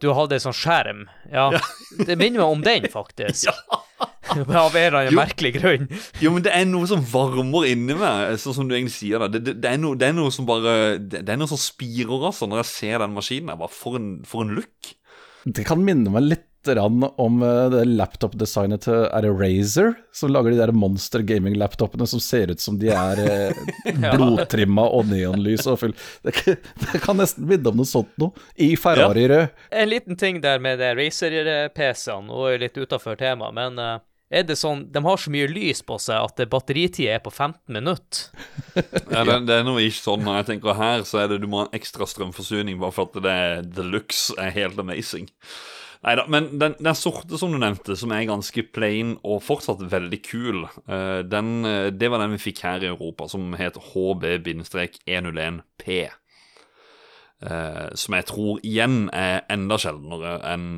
du hadde en sånn skjerm. Ja, ja. [LAUGHS] det minner meg om den, faktisk. [LAUGHS] ja. [LAUGHS] Av en eller annen merkelig grunn. jo, men det er noe som varmer inni meg, sånn som du egentlig sier. da Det, det, det, er, noe, det er, noe, som bare Det, er noe som spirer, altså, når jeg ser den maskinen. Jeg Bare, for, en, for en look. Det kan minne meg litt om eh, det laptop-designet til Er det Razer? Som lager de der monster gaming-laptopene som ser ut som de er eh, [LAUGHS] blodtrimma og neonlys og full det, [LAUGHS] det, kan nesten minne om noe sånt noe. I Ferrari-rød. Ja. En liten ting der med Razer-PC-ene, og litt utafor temaet, men uh er det sånn De har så mye lys på seg at batteritida er på 15 minutter. ja, det, det, er noe ikke sånn. Når jeg tenker her, så er det du må ha en ekstra strømforsyning bare for at det er deluxe er helt amazing. Neida, men den, den, sorte som du nevnte, som er ganske plain og fortsatt veldig kul, uh, den, uh, det var den vi fikk her i Europa, som het HB-101P. Uh, eh, som jeg tror igjen er enda sjeldnere enn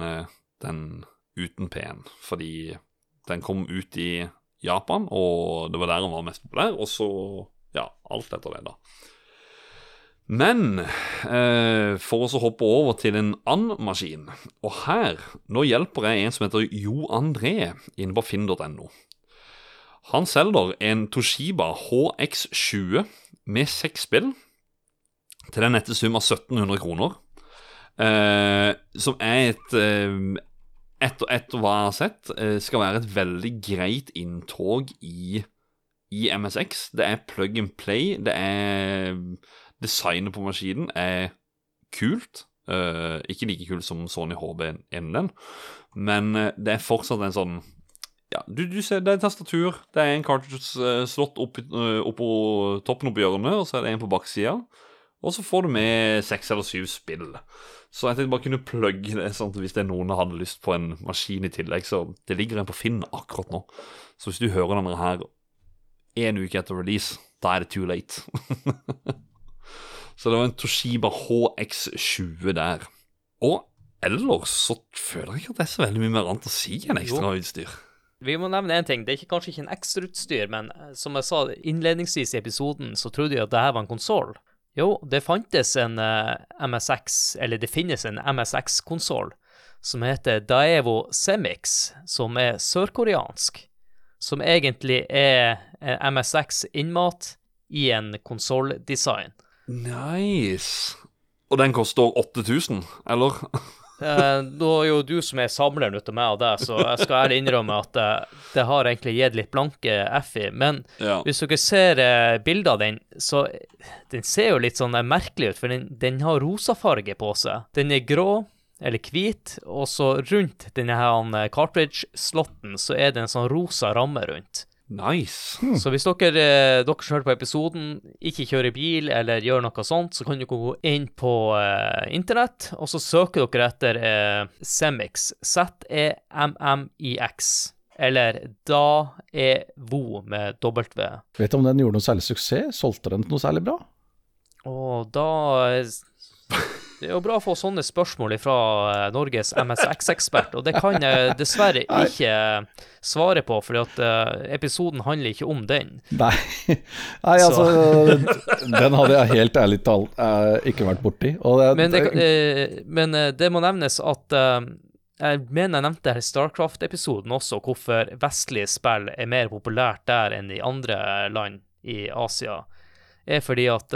den uten P-en. Fordi den kom ut i Japan, og det var der den var mest populær. Og så, ja, alt etter det, da. Men eh, for å hoppe over til en annen maskin Og her, nå hjelper jeg en som heter Jo André inne på finn.no. Han selger en Toshiba HX20 med seks spill til den nette sum av 1700 kroner. Eh, som er et eh, etter, etter, hva jeg har sett, eh, skal være et veldig greit inntog i, i MSX. Det er plug and play. Det er Designet på maskinen er kult. Uh, ikke like kult som Sony HB1, men uh, det er fortsatt en sånn Ja, du, du ser, det er tastatur. Det er en cartridge slått oppå opp toppen opp hjørnet, og så er det en på baksida. Og så får du med seks eller syv spill. Så jeg tenkte bare kunne plugge det sånn hvis det er noen som hadde lyst på en maskin i tillegg, så det ligger en på Finn akkurat nå. Så hvis du hører denne her en uke etter release, da er det too late. [LAUGHS] så det var en Toshiba HX20 der. Og ellers så føler jeg ikke at det er så veldig mye mer annet å si enn ekstrautstyr. Vi må nevne én ting. Det er ikke, kanskje ikke en ekstrautstyr, men eh, som jeg sa innledningsvis i episoden, så trodde jeg at det her var en konsoll. Jo, det fantes en uh, eh, MSX, eller det finnes en MSX-konsoll som heter Daevo Semix, som er sørkoreansk. som egentlig er MSX innmat i en konsolldesign. Nice. Og den koster 8000, eller? eh, nå er jo du som er samleren uten meg og deg, så jeg skal ærlig innrømme at det, eh, det har egentlig gitt litt blanke F i. Men ja. hvis dere ser eh, bilder av den, så den ser jo litt sånn eh, merkelig ut, for den, den har rosafarge på seg. Den er grå eller hvit, og så rundt denne eh, cartridge-slotten så er det en sånn rosa ramme rundt. Nice. Hmm. Så hvis dere, eh, dere som hører på episoden, ikke kjører bil eller gjør noe sånt, så kan dere gå inn på uh, internett, og så søker dere etter uh, Semix. Z-E-M-M-I-X. Eller Da er vo med W. Vet du om den gjorde noe særlig suksess? Solgte den noe særlig bra? Og da det er jo bra å få sånne spørsmål fra eh, Norges MSX-ekspert, og det kan jeg [LAUGHS] dessverre ikke svare på, for uh, episoden handler ikke om den. Nei, [LAUGHS] Nei altså [LAUGHS] Den hadde jeg helt ærlig talt ikke vært borti. Det, men, det, men det, må nevnes at jeg mener jeg nevnte Starcraft-episoden også, hvorfor vestlige spill er mer populært der enn i andre land i Asia, er fordi at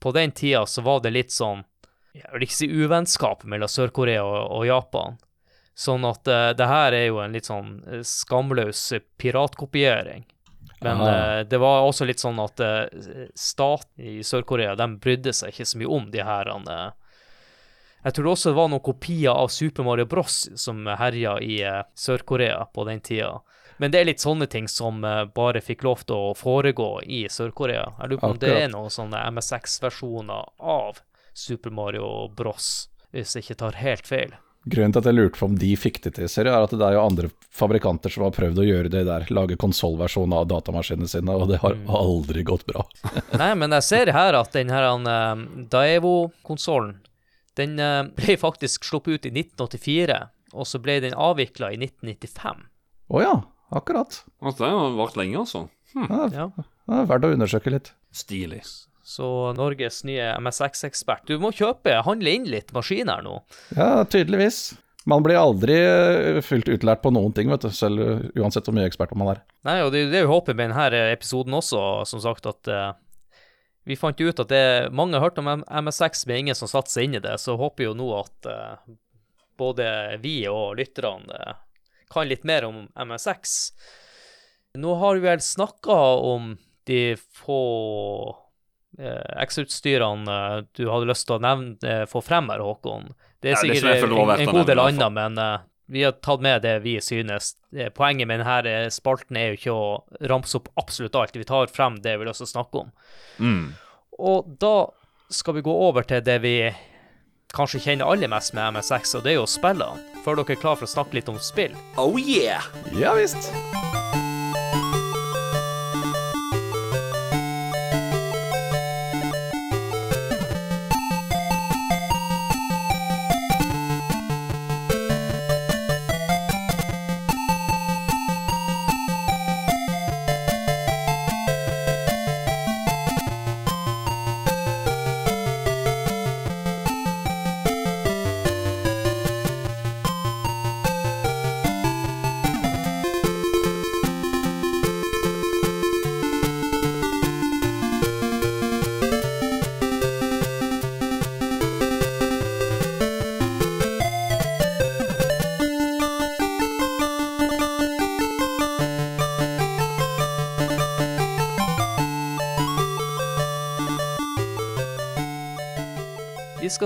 på den tida så var det litt sånn jeg vil ikke si uvennskap mellom Sør-Korea og, og, Japan. Sånn at uh, det her er jo en litt sånn uh, skamløs piratkopiering. Men uh, det var også litt sånn at uh, staten i Sør-Korea de brydde seg ikke så mye om de her Jeg tror også det var noen kopier av Super Mario Bros som herja i Sør-Korea på den tida. Men det er litt sånne ting som bare fikk lov til å foregå i Sør-Korea. Jeg lurer på om det er noen sånne MSX-versjoner av Super Mario Bros, hvis jeg ikke tar helt feil. Grunnen til at jeg lurte på om de fikk det til, ser jeg, er at det er jo andre fabrikanter som har prøvd å gjøre det der, lage konsollversjon av datamaskinene sine, og det har mm. aldri gått bra. [LAUGHS] Nei, men jeg ser her at den her uh, Daevo-konsollen, den uh, ble faktisk sluppet ut i 1984, og så ble den avvikla i 1995. Å oh, ja, akkurat. Altså, det har vart lenge, altså. Hm. Ja, det er verdt å undersøke litt. Stilig. Så Norges nye MSX-ekspert. Du må kjøpe, handle inn litt maskiner nå. Ja, tydeligvis. Man blir aldri eh, fullt utlært på noen ting, vet du, selv uansett hvor mye ekspert man er. Nei, og det er det vi håper med denne episoden også, som sagt, at uh, vi fant ut at det mange har hørt om MSX, men ingen som satte seg inn i det. Så håper jo nå at uh, både vi og lytterne uh, kan litt mer om MSX. Nå har vi vel snakka om de få X-utstyrene eh, du hadde lyst til å nevne, eh, få frem her, Håkon? Det er ja, sikkert det en, en, god del annet, men uh, vi har tatt med det vi synes. Poenget med denne spalten er jo ikke å ramse opp absolutt alt. Vi tar frem det vi har lyst til å snakke om. Mm. Og da skal vi gå over til det vi kanskje kjenner aller mest med MSX, og det er jo spillene. Før dere er klar for å snakke litt om spill? Oh yeah! Ja visst.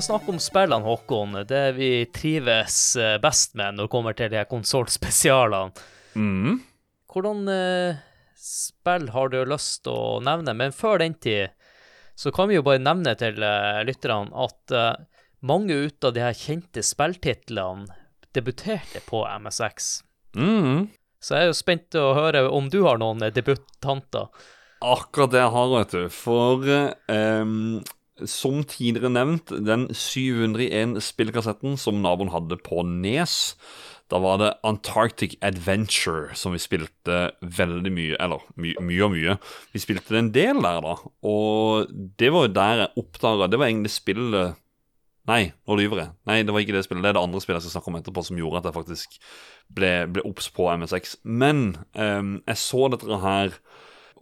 Skal snakke om spillene, Håkon. Det vi trives eh, best med når det kommer til de konsollspesialene. Mm. Hvordan eh, spill har du lyst til å nevne? Men før den tid så kan vi jo bare nevne til eh, lytterne at mange ut av de her kjente spilltitlene debuterte på MSX. Mm. Så jeg er jo spent til å høre om du har noen debutanter. Akkurat det jeg har, vet du. For um, som tidligere nevnt, den 701-spillkassetten som naboen hadde på Nes. Da var det Antarctic Adventure som vi spilte veldig mye, eller my mye og mye. Vi spilte det en del der, da. Og det var jo der jeg oppdaga Det var egentlig spillet Nei, nå lyver jeg. Nei, det var ikke det spillet. Det er det andre spillet jeg skal snakke om etterpå, som gjorde at jeg faktisk ble, ble obs på MSX. Men um, jeg så dette her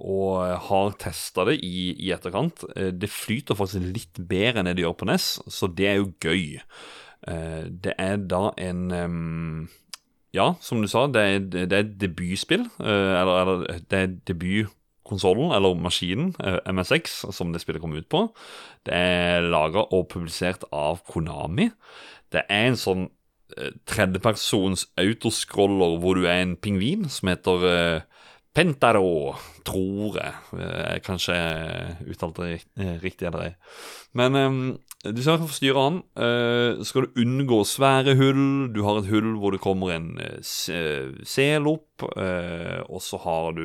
og har testa det i, i, etterkant. Eh, det flyter faktisk litt bedre enn det det gjør på NES, så det er jo gøy. Uh, det er da en um, Ja, som du sa, det er, det er et debutspill. Eller, eller det er debutkonsollen, eller maskinen, eh, MSX, som det spillet kom ut på. Det er laga og publisert av Konami. Det er en sånn eh, tredjepersons autoscroller hvor du er en pingvin som heter Pentaro, tror jeg. jeg kanskje uttalte det riktig eller ei. Men um, du skal forstyrre han. Uh, skal du unngå svære hull. Du har et hull hvor det kommer en sel opp. Uh, og så har du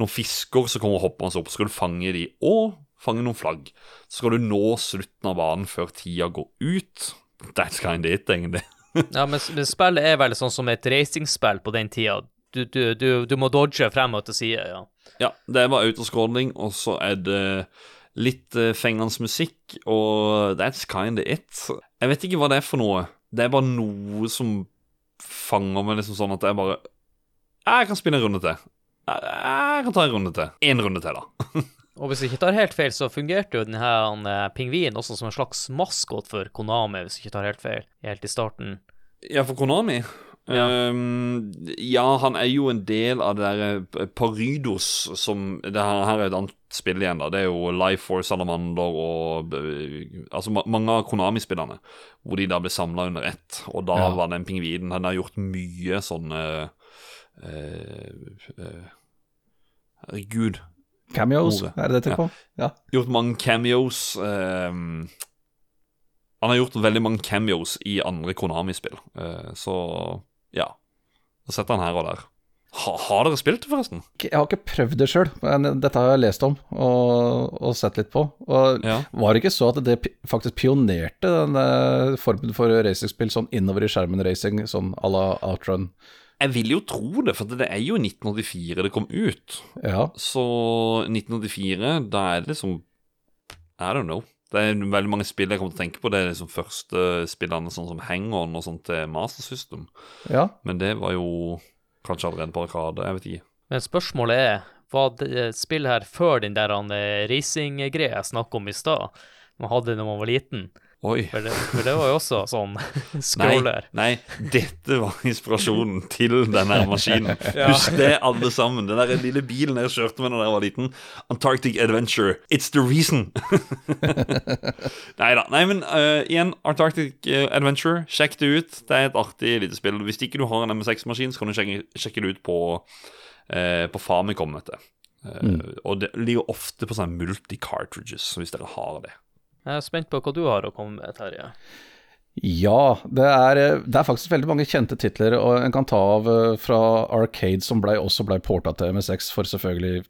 noen fisker som kommer hoppende opp. Så skal du fange de, og fange noen flagg. Så skal du nå slutten av banen før tida går ut. That's kind of it, egentlig. ja, men, men, spillet er vel sånn som et racingspill på den tida. Du, du, du, du må dodge frem og til side, ja. Ja, det er bare autoscrolling, og så er det litt uh, fengende musikk, og that's kinda it. Jeg vet ikke hva det er for noe. Det er bare noe som fanger meg liksom sånn at jeg bare Jeg kan spille en runde til. Jeg kan ta en runde til. Én runde til, da. [LAUGHS] og hvis jeg ikke tar helt feil, så fungerte jo denne uh, pingvinen også som en slags maskot for Konami, hvis jeg ikke tar helt feil, helt i starten. Ja, for Konami? Ja. Um, ja. han er jo en del av det der eh, Parydos som det her, her, er et annet spill igjen, da. Det er jo Life for Salamander og eh, Altså mange av Konami-spillerne, hvor de da ble samla under ett. Og da ja. var den pingvinen Den har gjort mye sånne uh, uh, Herregud. Cameos, Ordet. er det det tenker på? Ja. Gjort mange cameos. Um, han har gjort veldig mange cameos i andre Konami-spill, uh, så ja. Og setter han her og der. Ha, har dere spilt det, forresten? Jeg har ikke prøvd det sjøl, men dette har jeg lest om og, og sett litt på. Og ja. Var det ikke så at det faktisk pionerte denne formen for racingspill sånn innover i skjermen-racing, sånn à la outrun? Jeg vil jo tro det, for det er jo 1984 det kom ut. Ja. Så 1984, da er det liksom I don't know. Det er veldig mange spill jeg kommer til å tenke på. Det er liksom første spillene sånn som Hang-On og sånt til Master System. Ja. Men det var jo kanskje allerede på Arkade. Jeg vet ikke. Men spørsmålet er, var det spill her før den der eh, racing-greia jeg snakka om i stad, man hadde da man var liten? Oi. For det, for det, var jo også sånn [LAUGHS] scroller. Nei, nei, dette var inspirasjonen til denne [LAUGHS] maskinen. ja. Husk det, alle sammen. Den der lille bilen jeg kjørte med da jeg var liten. Antarctic Adventure. It's the reason. [LAUGHS] nei da. Nei, men uh, igjen, Antarctic eh, Adventure. Sjekk det ut. Det er et artig lite spill. Hvis ikke du har en MSX-maskin, så kan du sjekke, sjekke, det ut på, uh, på Famicom. Vet du. Uh, mm. Og det ligger ofte på sånne multi-cartridges, hvis dere har det. Jeg er spent på hva du har å komme med, Terje. Ja, det er, det er, faktisk veldig mange kjente titler og en kan ta av eh, fra Arcade, som ble, også ble porta til MSX, for selvfølgelig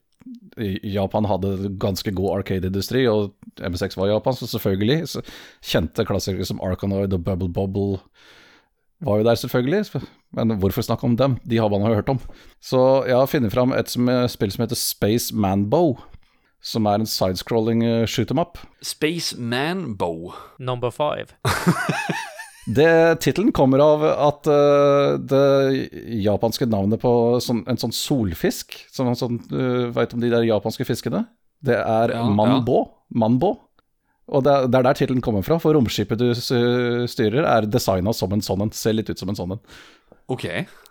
Japan hadde ganske god Arcade-industri, og MSX var Japan, så selvfølgelig. Så kjente klassikere som Arkanoid og Bubble Bobble var jo der, selvfølgelig. Men hvorfor snakke om dem? De har man jo hørt om. Så jeg har funnet fram et spill som heter Space Manbow som er en sidescrolling uh, shoot em up. Spaceman Bow. Number five. [LAUGHS] Tittelen kommer av at uh, det japanske navnet på sånn, en sånn solfisk Som sånn, uh, Veit om de der japanske fiskene? Det er ja, manbo. Ja. Manbo. Og det, det er der tittelen kommer fra, for romskipet du styrer, er designa som en sånn en. Ser litt ut som en sånn en. Ok.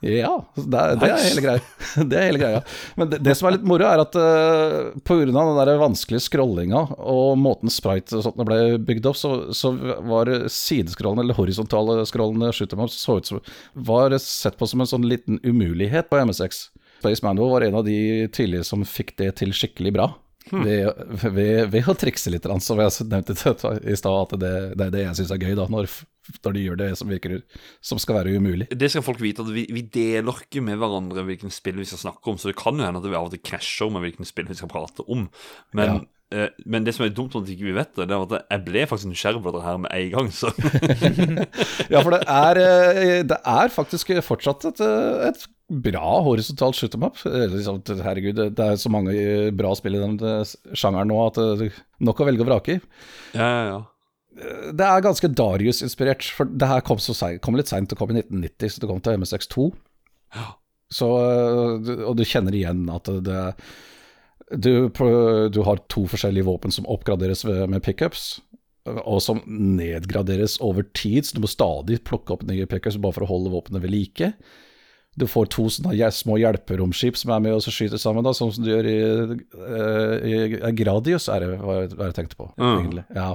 Ja, det, det er hele greia. [LAUGHS] det er hele greia. Men det, det, som er litt moro, er at uh, pga. den der vanskelige scrollinga og måten sprite og sånt ble bygd opp, så, så var sideskrollene, eller horisontale scrollene så ut som var sett på som en sånn liten umulighet på MS6. Space Manual var en av de tidlige som fikk det til skikkelig bra. Ved, ved, ved, å trikse litt, som jeg nevnte i stad, at det, det, er det jeg syns er gøy, da, når når de gjør det som, virker, som skal være umulig. Det skal folk vite, at vi, vi deler ikke med hverandre hvilken spill vi skal snakke om, så det kan jo hende at vi av og til krasjer med hvilken spill vi skal prate om. Men, ja. Eh, men det som er dumt at ikke vi vet det, det er at jeg ble faktisk nysgjerrig på dette her med en gang, så [LAUGHS] Ja, for det er, eh, det er faktisk fortsatt et, eh, et bra horisontalt shoot em up. Eh, liksom, herregud, det er så mange bra spill i den sjangeren nå at det er nok å velge og vrake i. Ja, ja, ja. Det er ganske Darius-inspirert, for det her kom, så seg, kom litt seint. Det kom i 1990, så det kom til MSX2. Ja. Så, og du kjenner igjen at det du, du har to forskjellige våpen som oppgraderes med pickups, og som nedgraderes over tid, så du må stadig plukke opp nye pickups bare for å holde våpenet ved like. Du får to små hjelperomskip som er med og skyter sammen, da, sånn som du gjør i, i, i Gradius, er det hva jeg, tenkte på. Mm. Ja.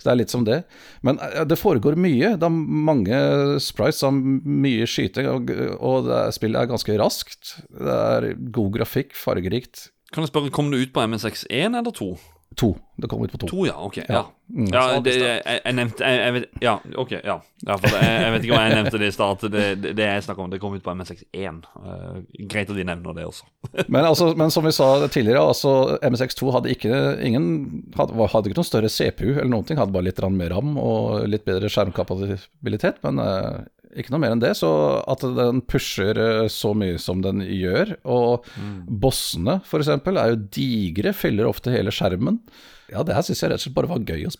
Så det er litt som det. Men uh, det foregår mye. Det er mange sprites, mye skyting, og, og det er, spillet er ganske raskt. Det er god grafikk, fargerikt. Kan jeg spørre, Kom du ut på MSX1 eller 2? 2. Det kom ut på to. To, ja, ok. Ja. Ja det, jeg, jeg, nevnte jeg, jeg, vet, Ja, ok. ja, ja for det, jeg, vet ikke om jeg nevnte det i start. Det, det, det jeg snakker om, det kom ut på MSX1. Uh, eh, greit at de nevner det også. [LAUGHS] men, altså, men, som vi sa tidligere, altså, MSX2 hadde ikke ingen hadde, hadde, ikke noen større CPU eller noen ting. Hadde bare litt mer ram og litt bedre skjermkapabilitet. Men uh, ikke noe mer enn det. Så at den pusher eh, så mye som den gjør, og mm. bossene f.eks. er jo digre, fyller ofte hele skjermen. Ja, det her syns jeg rett og slett bare var gøy å spille.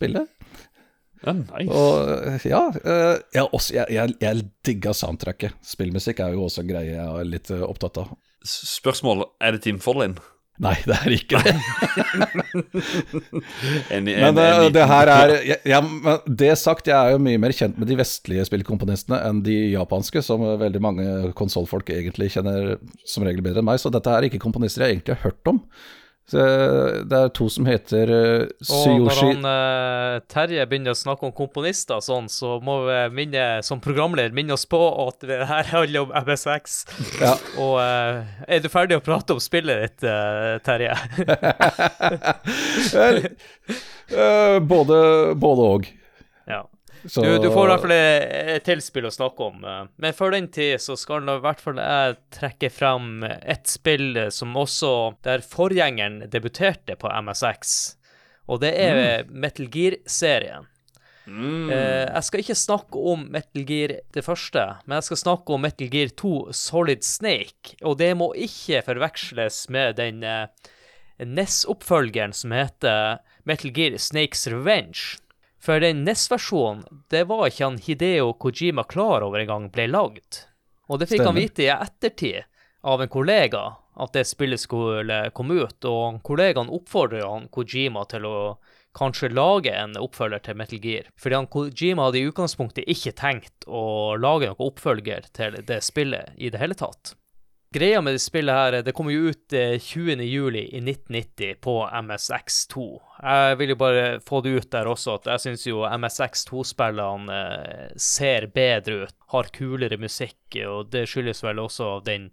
Ja, nice. Og eh, ja, eh, jeg, også, jeg, jeg, jeg digga soundtracket. Spillmusikk er jo også en greie jeg er litt opptatt av. Spørsmål, er det Team Follin? Nei, det er ikke det. en, en, men det, det her er ja, ja, Det sagt, jeg er jo mye mer kjent med de vestlige spillkomponistene enn de japanske, som veldig mange konsollfolk egentlig kjenner som regel bedre enn meg. Så dette er ikke komponister jeg egentlig har hørt om. Det er to som heter uh, Suyoshi Og når han, uh, Terje begynner å snakke om komponister sånn, så må vi minne, som programleder minne oss på at det her handler om MSX. Ja. [LAUGHS] Og uh, er du ferdig å prate om spillet ditt, Terje? [LAUGHS] Vel, både, både og. Ja. Så... Du, du, får i hvert fall et tilspill å snakke om. Eh. Men før den tid så skal i hvert fall jeg trekke frem et spill som også Der forgjengeren debuterte på MSX. Og det er mm. Metal Gear-serien. Mm. Eh, jeg skal ikke snakke om Metal Gear det første, men jeg skal snakke om Metal Gear 2 Solid Snake. Og det må ikke forveksles med den eh, NES-oppfølgeren som heter Metal Gear Snakes Revenge. For den NES-versjonen, det var ikke han Hideo Kojima klar over engang ble lagd. Og det fikk Stemmer. han vite i ettertid av en kollega at det spillet skulle komme ut, og kollegaen oppfordrer han Kojima til å kanskje lage en oppfølger til Metal Gear. Fordi han Kojima hadde i utgangspunktet ikke tenkt å lage noen oppfølger til det spillet i det hele tatt. Greia med det spillet her, det kommer jo ut 20. Eh, juli i 1990 på MSX2. Jeg vil jo bare få det ut der også, at jeg syns jo MSX2-spillene eh, ser bedre ut, har kulere musikk, og det skyldes vel også den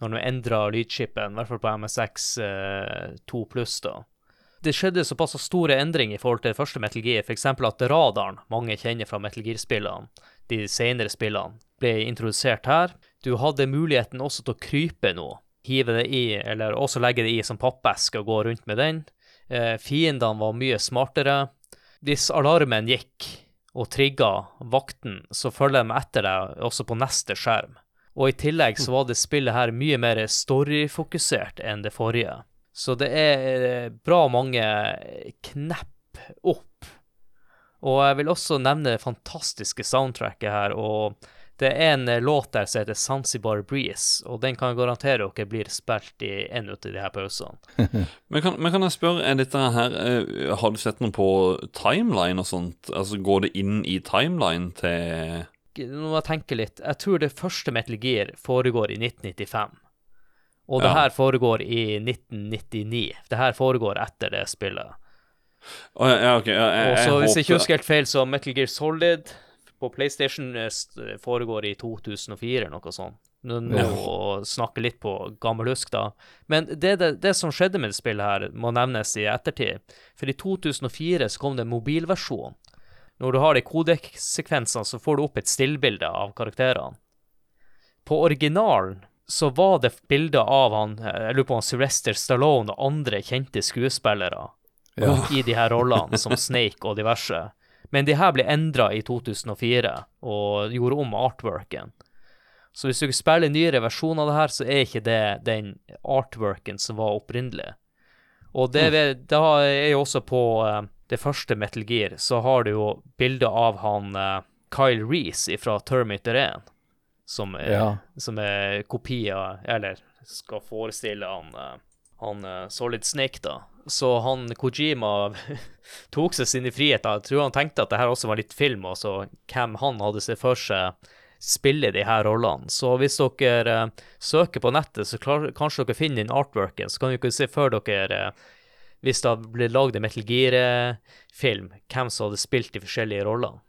når du endra lydskipen, i hvert fall på MSX2 eh, pluss, da. Det skjedde såpass store endringer i forhold til det første Metal Gear, f.eks. at radaren mange kjenner fra Metal Gear-spillene, de senere spillene, ble introdusert her. Du hadde muligheten også til å krype noe. Hive det i, eller også legge det i som pappeske og gå rundt med den. Eh, fiendene var mye smartere. Hvis alarmen gikk og trigga vakten, så følger de etter deg også på neste skjerm. Og i tillegg så var det spillet her mye mer storyfokusert enn det forrige. Så det er eh, bra mange knepp opp. Og jeg vil også nevne det fantastiske soundtracket her. og det er en eh, låt der som heter Zanzibar Breeze, og den kan jeg garantere dere blir spilt i en av de her pausene. [LAUGHS] men, kan, men, kan, jeg spørre, er dette her uh, Har du sett noe på timeline og sånt? Altså Går det inn i timeline til Nå må jeg tenke litt. Jeg tror det første Metal Gear foregår i 1995. Og det her foregår i 1999. Det her foregår etter det spillet. Oh, ja, okay. ja, jeg, og så Hvis jeg ikke husker helt feil, så Metal Gear Solid på PlayStation eh, foregår i 2004 noe sånt. Nå, nå snakke litt på gammelhusk, da. Men det, det, det, som skjedde med det spillet her, må nevnes i ettertid. For i 2004 så kom det en mobilversjon. Når du har de kodeksekvensene, så får du opp et stillbilde av karakterene. På originalen så var det bilder av han jeg lurer på han Sylvester Stallone og andre kjente skuespillere ja. i de her rollene, som Snake og diverse. Men de her ble endra i 2004 og gjorde om artworken. Så hvis du spiller nyere versjon av det her, så er ikke det den artworken som var opprinnelig. Og det, det er jo også på uh, det første Metal Gear, så har du jo bilde av han uh, Kyle Reece fra Terminator 1, som er, ja. som er kopi Eller skal forestille han, uh, han Solid Snake, da. Så han Kojima [LAUGHS] tok seg sine friheter. Jeg tror han tenkte at det her også var litt film, altså hvem han hadde sett for seg spille de her rollene. Så hvis dere uh, søker på nettet, så klar, kanskje dere finner den artworken, så kan dere se før dere uh, hvis det ble lagd en Metal Gear-film, hvem som hadde spilt de forskjellige rollene.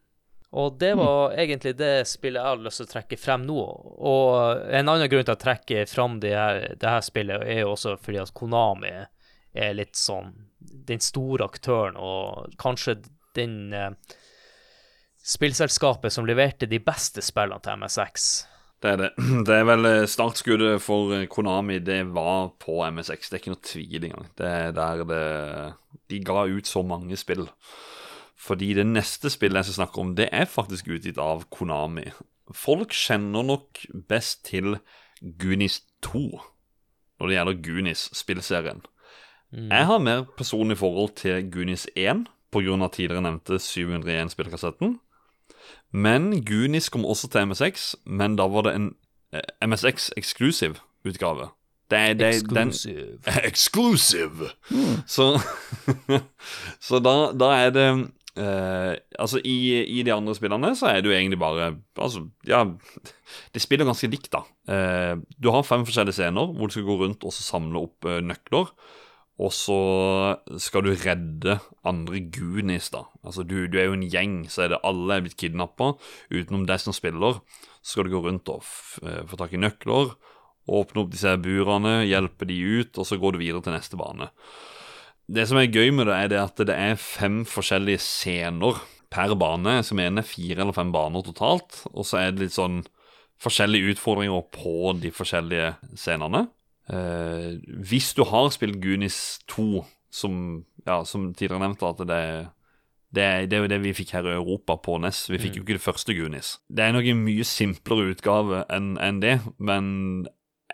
Og det mm. var mm. egentlig det spillet jeg hadde lyst til å trekke frem nå. Og en annen grunn til å trekke frem det her, det her spillet, er jo også fordi at Konami er litt sånn den store aktøren, og kanskje den eh, spillselskapet som leverte de beste spillene til MSX. Det er det. [CLEARS THROAT] Det er vel eh, startskuddet for eh, Konami, det var på MSX. Det er ikke noe tvil engang. Det er der det De ga ut så mange spill. Fordi det neste spillet jeg skal snakke om, det er faktisk utgitt av Konami. Folk kjenner nok best til Gunis 2 når det gjelder Gunis-spillserien. Mm. Jeg har mer personlig forhold til Goonies 1 pga. tidligere nevnte 701-spillkassetten. Men Goonies kom også til MSX, men da var det en eh, MSX-eksklusiv utgave. Det er, det, Exclusive. Den, [LAUGHS] exclusive! Mm. Så, [LAUGHS] så da, da, er det eh, Altså, i, i, de andre spillene så er det jo egentlig bare Altså, ja [LAUGHS] De spiller ganske likt, da. Eh, du har fem forskjellige scener hvor du skal gå rundt og samle opp eh, nøkler. Og så skal du redde andre Goonies, da. Altså, du, du, er jo en gjeng, så er det alle er blitt kidnappa. Utenom deg som spiller, så skal du gå rundt og eh, få tak i nøkler. Åpne opp disse burene, hjelpe de ut, og så går du videre til neste bane. Det som er gøy med det, er det at det er fem forskjellige scener per bane. Som mener fire eller fem baner totalt. Og så er det litt sånn forskjellige utfordringer på de forskjellige scenene. Uh, hvis du har spilt Gunis 2, som, ja, som tidligere nevnt, at det, det, det, er jo det vi fikk her i Europa på NES. Vi fikk mm. jo ikke det første Gunis. Det er nok en mye simplere utgave enn en det, men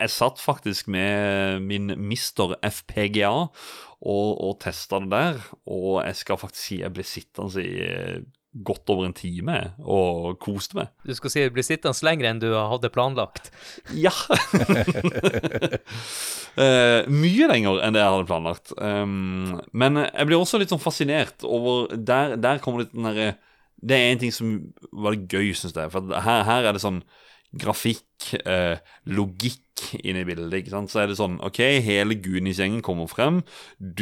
jeg satt faktisk med min Mister FPGA og, og testa det der, og jeg skal faktisk si jeg ble sittende i godt over en time og koste meg. Du skal si du blir sittende lenger enn du hadde planlagt? Ja. uh, [LAUGHS] mye lenger enn det jeg hadde planlagt. Um, men jeg blir også litt sånn fascinert over Der, der kommer litt den derre Det er en ting som var gøy, syns jeg. For her, her er det sånn grafikk, uh, logikk inn i bildet. ikke sant? Så er det sånn OK, hele Goonies-gjengen kommer frem.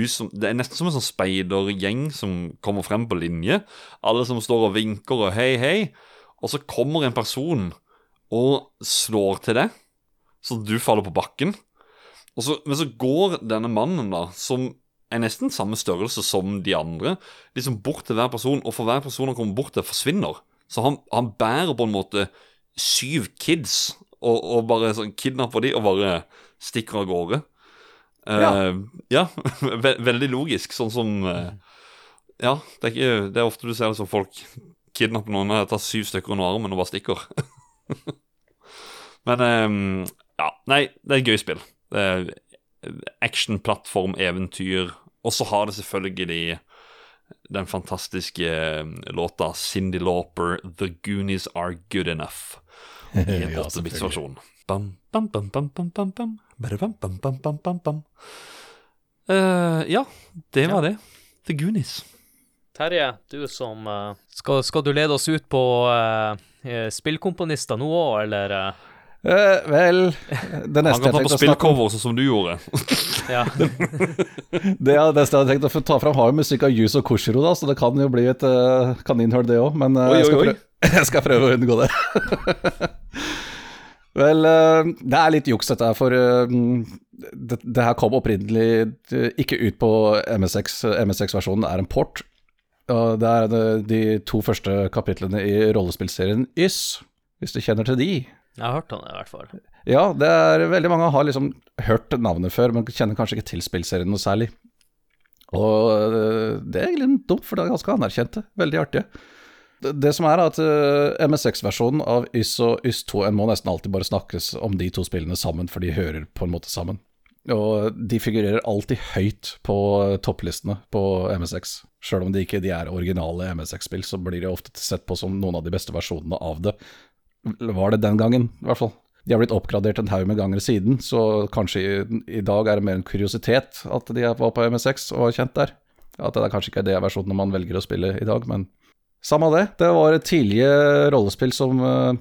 Som, det er nesten som en sånn speidergjeng som kommer frem på linje. Alle som står og vinker og hei, hei. Og så kommer en person og slår til deg, så du faller på bakken. Så, men så går denne mannen, da, som er nesten samme størrelse som de andre, liksom bort til hver person, og for hver person han kommer bort til, forsvinner. Så han, han bærer på en måte syv kids og, og bare sånn kidnapper de og bare stikker av gårde. Uh, ja. ja [LAUGHS] ve veldig logisk, sånn som uh, Ja, det er, ikke, det er ofte du ser det som folk kidnapper noen og tar syv stykker under armen og bare stikker. [LAUGHS] Men um, ja, nei, det er et gøy spill. Det er action, plattform, eventyr. Og så har det selvfølgelig den fantastiske låta Cindy Lauper, 'The Goonies Are Good Enough' [LAUGHS] i en 8-bits-versjon. ja, det var det. The Goonies. Terje, du som uh, skal, skal, du lede oss ut på uh, spillkomponister nå òg, eller? Uh? Uh, vel det neste Han kan ta på spillcover, sånn som du gjorde. [LAUGHS] [LAUGHS] ja. det ja, neste jeg hadde tenkt å ta fram, har jo musikk av Yuzo Koshiro, da, så det kan jo bli et uh, kaninhull, det òg. Men uh, oi, jeg, skal prøve, [LAUGHS] jeg, skal prøve, å unngå det. [LAUGHS] vel, uh, det er litt juks, dette her, for det, det, her kom opprinnelig ikke ut på MSX-versjonen, MSX det er en port. Og det er de to første kapitlene i rollespillserien Ys, hvis du kjenner til de. Jeg har hørt han i hvert fall. Ja, det er veldig mange har liksom hørt navnet før, men kjenner kanskje ikke til spillserien noe særlig. Og eh, det er egentlig dumt, for det er ganske anerkjente. Veldig artige. Det, som er at eh, MSX-versjonen av YS og YS2 en må nesten alltid bare snakkes om de to spillene sammen, for de hører på en måte sammen. Og de figurerer alltid høyt på topplistene på MSX. Sjøl om de ikke de er originale MSX-spill, så blir de ofte sett på som noen av de beste versjonene av det. Var det den gangen, i hvert fall. De har blitt oppgradert en haug med ganger siden, så kanskje i, i, dag er det mer en kuriositet at de var på MSX og var kjent der. At det kanskje ikke er det versjonen man velger å spille i dag, men samme det. Det var et tidlige rollespill som uh,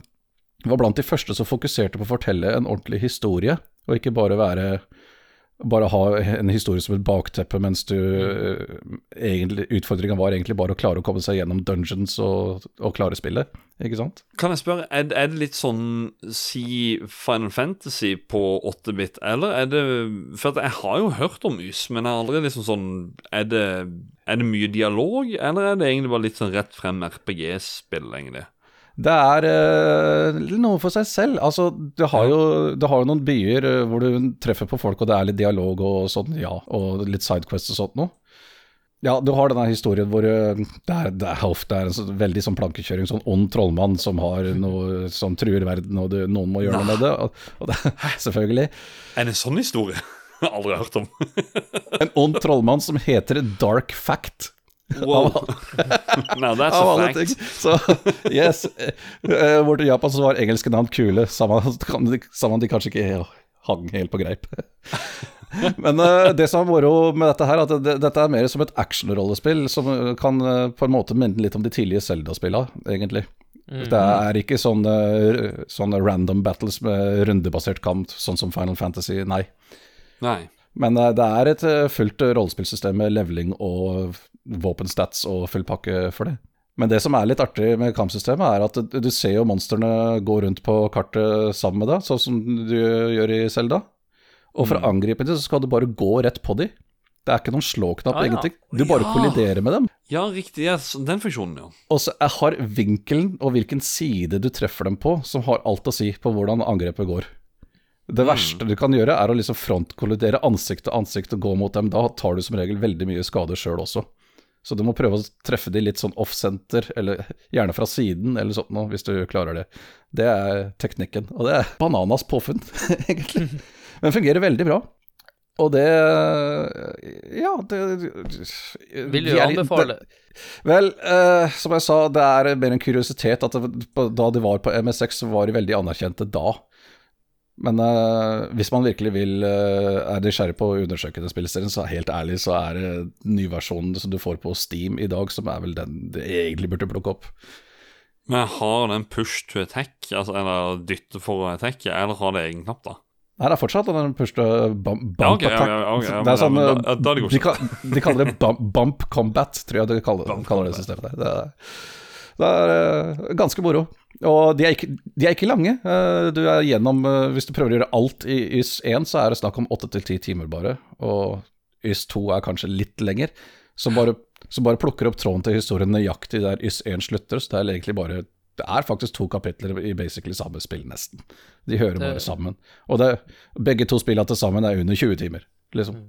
var blant de første som fokuserte på å fortelle en ordentlig historie, og ikke bare være bare ha en historie som et bakteppe, mens du uh, egentlig, Utfordringa var egentlig bare å klare å komme seg gjennom dungeons og, og klare spillet, ikke sant? Kan jeg spørre, er, er det litt sånn si Final Fantasy på 8-bit, eller er det For jeg har jo hørt om Ys, men jeg har aldri liksom sånn Er det, er det mye dialog, eller er det egentlig bare litt sånn rett frem RPG-spill, egentlig? Det er uh, noe for seg selv. Altså, du har jo, du har jo noen byer uh, hvor du treffer på folk, og det er litt dialog og sånn, ja, og litt sidequest og sånt noe. Ja, du har denne historien hvor uh, det, er, det, er, ofte er en sånn, veldig sånn plankekjøring, sånn ond trollmann som har noe som truer verden, og du, noen må gjøre noe med det. Og, og det [LAUGHS] selvfølgelig. Er det en sånn historie? [LAUGHS] Aldri hørt om. [LAUGHS] en ond trollmann som heter Dark Fact. Wow. [LAUGHS] Now that's a fact. Så yes. Borte i Japan så var engelske navn kule, samme om de kanskje ikke hang helt på greip. Men uh, det som er moro med dette her, at det, dette er mer som et actionrollespill som kan uh, på en måte minne litt om de tidlige Zelda-spillene, egentlig. Mm. Det er ikke sånne, sånne, random battles med rundebasert kamp, sånn som Final Fantasy, nei. Nei. Men uh, det er et fullt rollespillsystem med leveling og våpenstats og full pakke for det. Men det som er litt artig med kampsystemet, er at du ser jo monstrene gå rundt på kartet sammen med deg, sånn som du gjør i Selda. Og for å mm. angripe dem, så skal du bare gå rett på dem. Det er ikke noen slåknapp, ah, ja. ingenting. Du bare ja. kolliderer med dem. Ja, riktig. Ja, den funksjonen, ja. Og så har vinkelen og hvilken side du treffer dem på, som har alt å si på hvordan angrepet går. Det mm. verste du kan gjøre, er å liksom frontkollidere ansikt til ansikt og gå mot dem. Da tar du som regel veldig mye skade sjøl også. Så du må prøve å treffe de litt sånn off-center, eller gjerne fra siden, eller sånt noe, hvis du klarer det. Det er teknikken. Og det er bananas påfunn, [LAUGHS] egentlig. Men fungerer veldig bra. Og det Ja, det Vil du anbefale? Vel, eh, som jeg sa, det er mer en kuriositet at det, da de var på MSX, så var de veldig anerkjente da. Men uh, hvis man virkelig vil uh, er nysgjerrig på å undersøke den spillserien, så helt ærlig så er det nyversjonen som du får på Steam i dag, som er vel den du egentlig burde plukke opp. Men har den push to attack, altså, eller dytte for å attacke, eller har det egen knapp, da? Nei, det er fortsatt den push to bump, bump ja, okay, attack. Ja, okay, det er sånn, da, da, da de, de, kaller det bump, bump, combat, tror jeg de kaller, kaller det systemet der. Det er, det er ganske moro. Og de er, ikke, de er ikke, lange. Uh, du er gjennom uh, Hvis du prøver å gjøre alt i YS1, så er det snakk om åtte til ti timer bare. Og YS2 er kanskje litt lenger. Som bare, som bare, plukker opp tråden til historien nøyaktig der YS1 slutter. Så det er egentlig bare Det er faktisk to kapitler i basically samme spill, nesten. De hører bare sammen. Og det, begge to spillene til sammen er under 20 timer, liksom.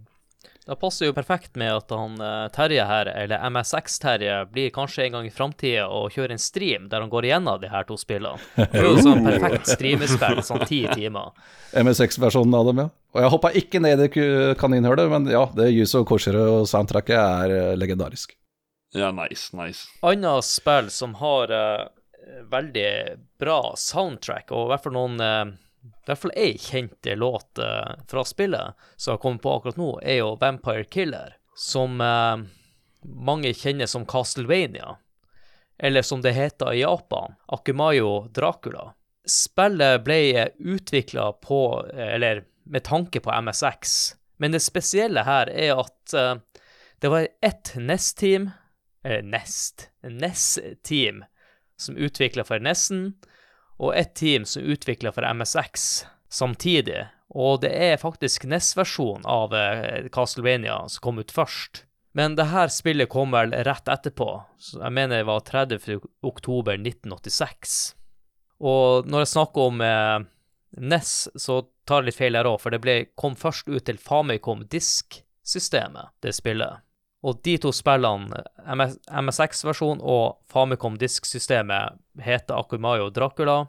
Det passer jo perfekt med at han eh, Terje her, eller MSX-Terje, blir kanskje en gang i framtida og kjører en stream der han går igjennom de her to spillene. Det er jo sånn perfekt streamespill, sånn ti timer. MSX-versjonen av dem, ja. Og jeg hoppa ikke ned i kaninhullet, men ja, det Yuzo Koshiro og soundtracket er eh, legendarisk. Ja, nice, nice. Annet spill som har uh, veldig bra soundtrack, og i hvert fall noen uh, i hvert fall ei kjent låt uh, fra spillet som har kommet på akkurat nå, er jo Vampire Killer, som uh, mange kjenner som Castlevania. Eller som det heter i Japan, Akumayo Dracula. Spillet ble utvikla på, eller med tanke på MSX, men det spesielle her er at uh, det var ett NES-team, eller Nest, NES-team, som utvikla for Nessen, og et team som utvikler for MSX samtidig. Og det er faktisk NES-versjonen av eh, Castlevania som kom ut først. Men det her spillet kom vel rett etterpå. Så jeg mener det var 30. oktober 1986. Og når jeg snakker om eh, NES, så tar jeg litt feil her òg, for det ble, kom først ut til Famicom Disk-systemet, det spillet. Og de to spillene, MSX-versjonen og Famicom Disk-systemet, heter Akumayo Dracula.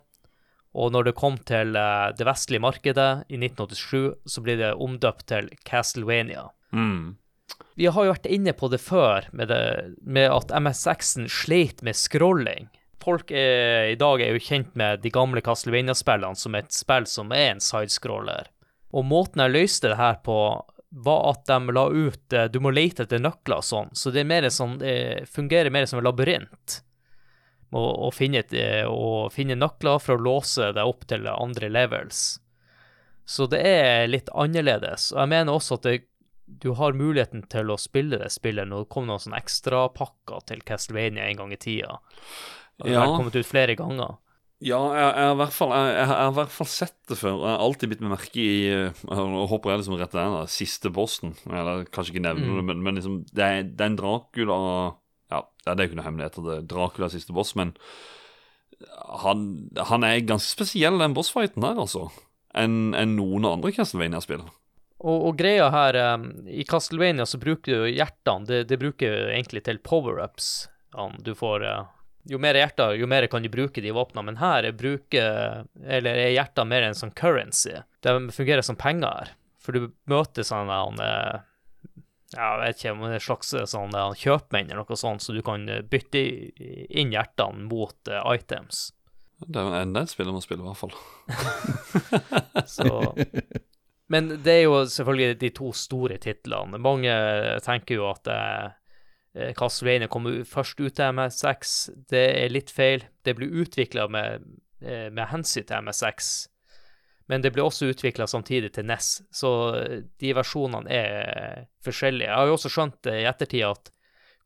Og når det kom til uh, det vestlige markedet i 1987, så ble det omdøpt til Castlevania. Mm. Vi har jo vært inne på det før, med, det, med at MSX-en sleit med scrolling. Folk er, i dag er jo kjent med de gamle Castlevania-spillene som et spill som er en sidescroller. Og måten jeg løste det her på, var at de la ut Du må lete etter nøkler og sånn, så det, er mer sånn, det fungerer mer som en labyrint. Å, finne, finne nøkler for å låse deg opp til andre levels. Så det er litt annerledes. Og jeg mener også at det, du har muligheten til å spille det spillet når det kommer noen sånne ekstrapakker til Castlevania en gang i tida. Det har kommet ut flere ganger. Ja, jeg, jeg, har hvert fall, jeg, jeg, har i hvert fall sett det før. Jeg har alltid bitt meg merke i Jeg håper jeg liksom rett der, da, siste posten. Eller kanskje ikke nevner mm. det, men, men liksom, det, er, det er en Dracula Ja, det er jo ikke noe hemmelighet at det er Dracula siste boss, men han, han er ganske spesiell, den bossfighten der, altså. Enn en noen andre Castlevania-spill. Og, og, greia her, um, i Castlevania så bruker du hjertene, det, det bruker du egentlig til power-ups. Du får uh, jo mer hjerter, jo mer kan du bruke de våpnene. Men her er, bruker, eller er hjerter mer en sånn currency. Det fungerer som penger. her. For du møter sånne ja, jeg vet ikke om det er slags eh, sånn kjøpmenn eller noe sånt, så du kan eh, bytte inn hjertene mot uh, items. Det er en enda et spill spiller, i hvert fall. [LAUGHS] så, men det er jo selvfølgelig de to store titlene. Mange tenker jo at Eh, Castlevania kom først ut til MS6. Det er litt feil. Det ble utvikla med, eh, med, hensyn til MS6, men det ble også utvikla samtidig til NES, så eh, de versjonene er forskjellige. Jeg har jo også skjønt i ettertid at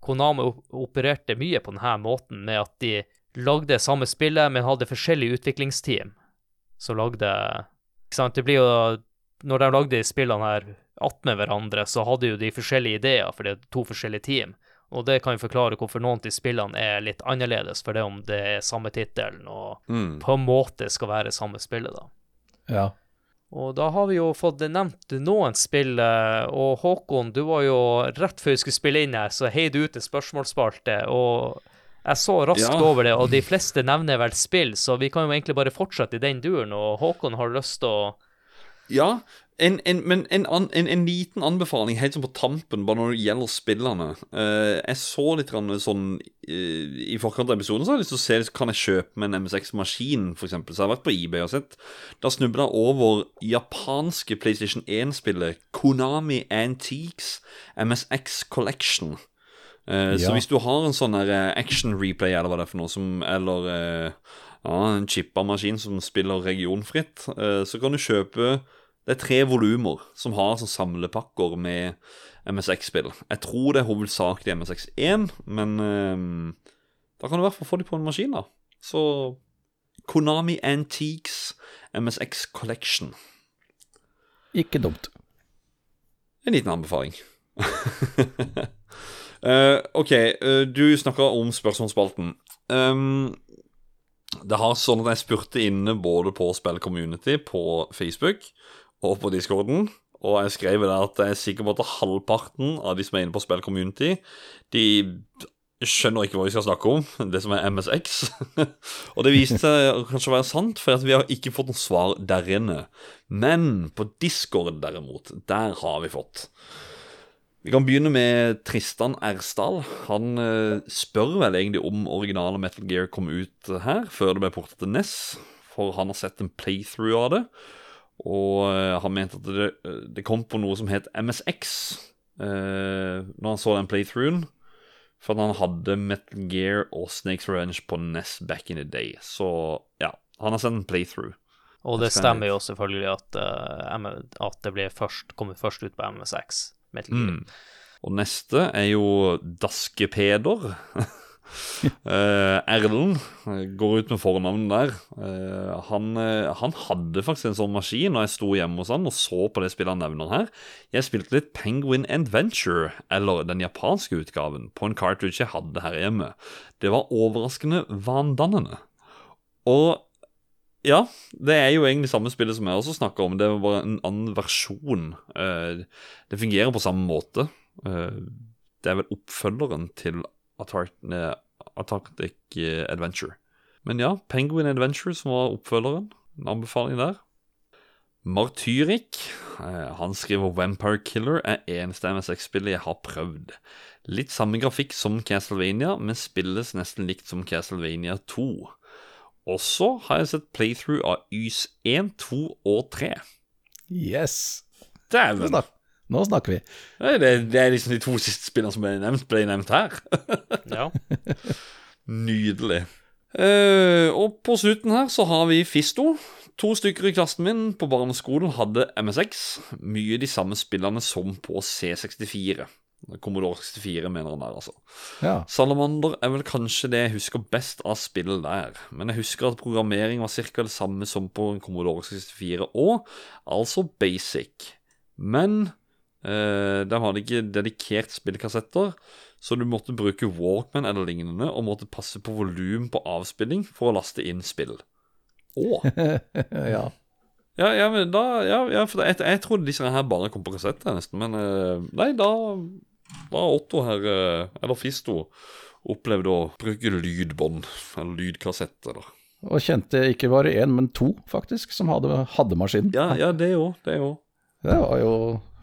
Konami opererte mye på denne måten, med at de lagde samme spillet, men hadde forskjellige utviklingsteam som lagde Ikke sant, det blir jo Når de lagde de spillene her attmed hverandre, så hadde jo de forskjellige ideer, for det er to forskjellige team. Og det kan jo forklare hvorfor noen av spillene er litt annerledes, for det om det er samme tittelen og mm. på en måte skal være samme spillet, da. Ja. Og da har vi jo fått nevnt noen spill, eh, og Håkon, du var jo rett før vi skulle spille inn her, så heiv du ut en spørsmålsspalte, og jeg så raskt ja. over det, og de fleste nevner vel spill, så vi kan jo egentlig bare fortsette i den duren, og Håkon har lyst til å ja, en, en, men en, an, en, liten anbefaling helt sånn på tampen, bare når det gjelder spillene. Uh, jeg så litt sånn uh, I forkant av episoden så har jeg lyst til å se kan jeg kjøpe med en MSX-maskin, f.eks. Så jeg har vært på eBay og sett. Da snubla jeg over japanske PlayStation 1-spillet Konami Antiques MSX Collection. Uh, ja. Så hvis du har en sånn action replay eller hva det er for noe, som, eller ja, en chippa maskin som spiller regionfritt, så kan du kjøpe det er tre volumer som har sånn samlepakker med MSX-spill. Jeg tror det er hovedsakelig MSX1, men eh, da kan du i hvert fall få de på en maskin, da. Så Konami Antiques MSX Collection. Ikke dumt. En liten anbefaling. uh, [LAUGHS] OK, uh, du snakka om spørsmålsspalten. Um, det har sånn at jeg spurte inne både på Spill Community på Facebook og på discorden. Og jeg skrev der at jeg er sikker på at halvparten av de som er inne på Spill Community, de skjønner ikke hva vi skal snakke om, det som er MSX. [LAUGHS] og det viste seg kanskje å være sant, for vi har ikke fått noe svar der inne. Men på Discord, derimot, der har vi fått. Vi kan begynne med Tristan Ersdal. Han uh, spør vel egentlig om originale Metal Gear kom ut her, før det ble portet til NES, for han har sett en playthrough av det. Og uh, han mente at det, det, kom på noe som het MSX uh, når han så den playthroughen. For han hadde Metal Gear og Snakes Revenge på NES back in the day. Så ja, han har sett en playthrough. Og det stemmer jo selvfølgelig at, uh, at det ble først, kommer først ut på MSX. Metal Gear. Mm. Og neste er jo Daskepeder. [LAUGHS] Uh, [LAUGHS] Erlend går ut med fornavnet der. Uh, han, uh, han, hadde faktisk en sånn maskin, og jeg sto hjemme hos han og så på det spillet han nevner her. Jeg spilte litt Penguin Adventure, eller den japanske utgaven, på en cartridge jeg hadde her hjemme. Det var overraskende vandannende. Og ja, det er jo egentlig samme spillet som jeg også snakker om. Det er bare en annen versjon. det fungerer på samme måte. det er vel oppfølgeren til Antarctic Adventure. Men ja, Penguin Adventure, som var oppfølgeren. en anbefaling der. Martyrik eh, han skriver Vampire Killer er eneste MSX-spillet jeg har prøvd. Litt samme grafikk som Castlevania, men spilles nesten likt som Castlevania 2. Også har jeg sett playthrough av Ys 1, 2 og 3. Yes. Dæven! Nå, snakker vi. Det, det, er liksom de to siste spillene som ble nevnt, ble nevnt her. [LAUGHS] ja. Nydelig. Uh, og på slutten her så har vi Fisto. To stykker i klassen min på barneskolen hadde MSX. Mye de samme spillene som på C64. Commodore 64, mener han der, altså. Ja. Salamander er vel kanskje det jeg husker best av spillet der. Men jeg husker at programmering var ca. det samme som på Commodore 64 og altså basic. Men eh, de hadde ikke dedikert spillkassetter, så du måtte bruke Walkman eller lignende og måtte passe på volum på avspilling for å laste inn spill. Å! [LAUGHS] ja. Ja, ja, men da, ja, ja for jeg, jeg trodde disse her bare kom på kassett, nesten. Men eh, nei, da var Otto her, eh, eller Fisto, opplevde å bruke lydbånd, eller lydkassett, eller Og kjente ikke bare én, men to, faktisk, som hadde, hadde maskinen. Ja, ja, det òg. Det òg. Det var jo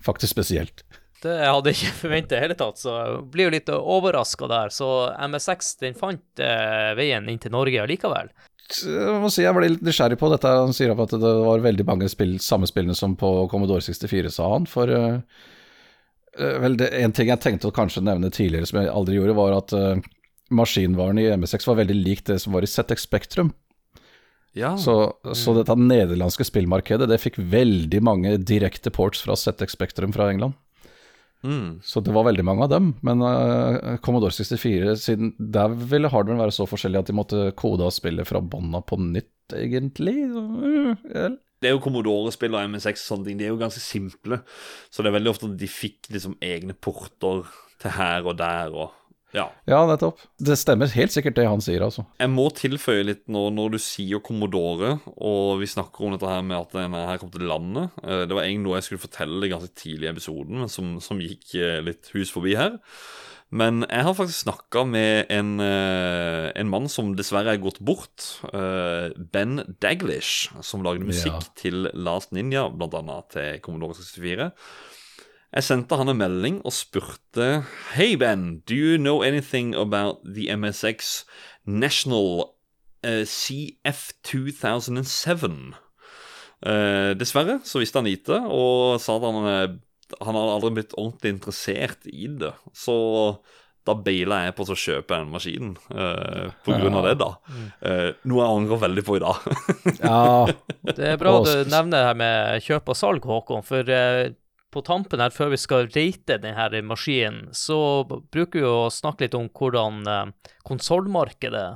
faktisk spesielt. Det hadde jeg ikke forventa i hele tatt, så jeg blir jo litt overraska der. Så MSX den fant eh, veien inn til Norge allikevel jeg må si jeg ble litt nysgjerrig på dette. Han sier at det var veldig mange spill, samme spillene som på Commodore 64, sa han. For uh, vel, det, en ting jeg tenkte å kanskje nevne tidligere som jeg aldri gjorde, var at uh, maskinvaren i MSX var veldig lik det som var i ZX Spektrum. Ja. Så, så, dette nederlandske spillmarkedet det fikk veldig mange direkte ports fra ZX Spektrum fra England. Mm. Så det var veldig mange av dem. Men uh, Commodore 64, siden der ville hardwaren være så forskjellig at de måtte kode av spillet fra bånda på nytt, egentlig. Uh, det er jo Commodore-spill og MSX og sånne ting, de er jo ganske simple. Så det er veldig ofte at de fikk liksom egne porter til her og der og ja. ja, nettopp. Det stemmer helt sikkert det han sier, altså. Jeg må tilføye litt nå når du sier Commodore, og vi snakker om dette her med at denne her kom til landet. Eh, det var egentlig noe jeg skulle fortelle ganske tidlig i episoden, men som, som gikk eh, litt hus forbi her. Men jeg har faktisk snakka med en, eh, en, mann som dessverre er gått bort. Ben Daglish, som lagde musikk ja. til Last Ninja, blant annet til Commodore 64. Jeg sendte han en melding og spurte Hey Ben, do you know anything about the MSX National uh, CF 2007? Uh, dessverre så visste han lite, og sa at han, uh, han hadde aldri blitt ordentlig interessert i det. Så da baila jeg på å kjøpe den maskinen uh, på grunn av det, da. Uh, noe jeg angrer veldig på i dag. [LAUGHS] ja. Det er bra du nevner det her med kjøp og salg, Håkon. For uh, på tampen her, før vi skal rate denne maskinen, så bruker vi å snakke litt om hvordan eh, konsollmarkedet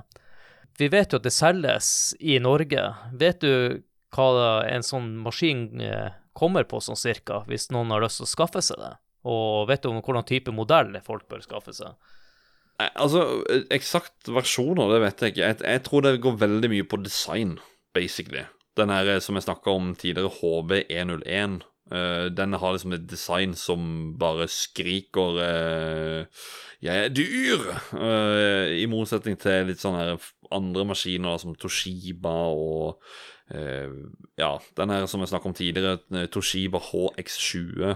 Vi vet jo at det selges i Norge. Vet du hva en sånn maskin eh, kommer på sånn cirka, hvis noen har lyst til å skaffe seg det? Og vet du om hvilken type modell folk bør skaffe seg? Altså, eksakt versjoner, det vet jeg ikke. Jeg, jeg, tror det går veldig mye på design, basically. Den her eh, som jeg snakka om tidligere, HB101 Uh, den har liksom et design som bare skriker uh, 'Jeg er dyr!' Uh, I motsetning til litt sånne andre maskiner som Toshiba og Ja, den her som jeg snakket om tidligere, Toshiba HX20.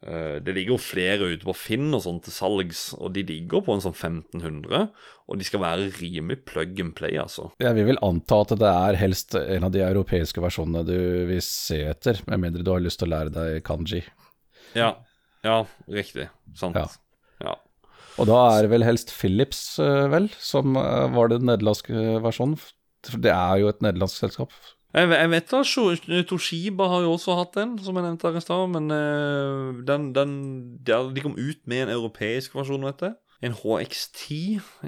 Eh, det ligger jo flere ute på Finn og sånn til salgs, og de ligger på en sånn 1500. Og de skal være rimelig plug and play, altså. Jeg vil vel anta at det er helst en av de europeiske versjonene du vil se etter, med mindre du har lyst til å lære deg kanji. Ja, ja riktig. Sant. Ja. ja. Og da er det vel helst Philips, eh, vel, som eh, var den nederlandske versjonen. For det er jo et nederlandsk selskap. Jeg, jeg vet da, Toshiba har jo også hatt en, som jeg nevnte her i stad. Men uh, den, den, de kom ut med en europeisk versjon, vet jeg. En HX10,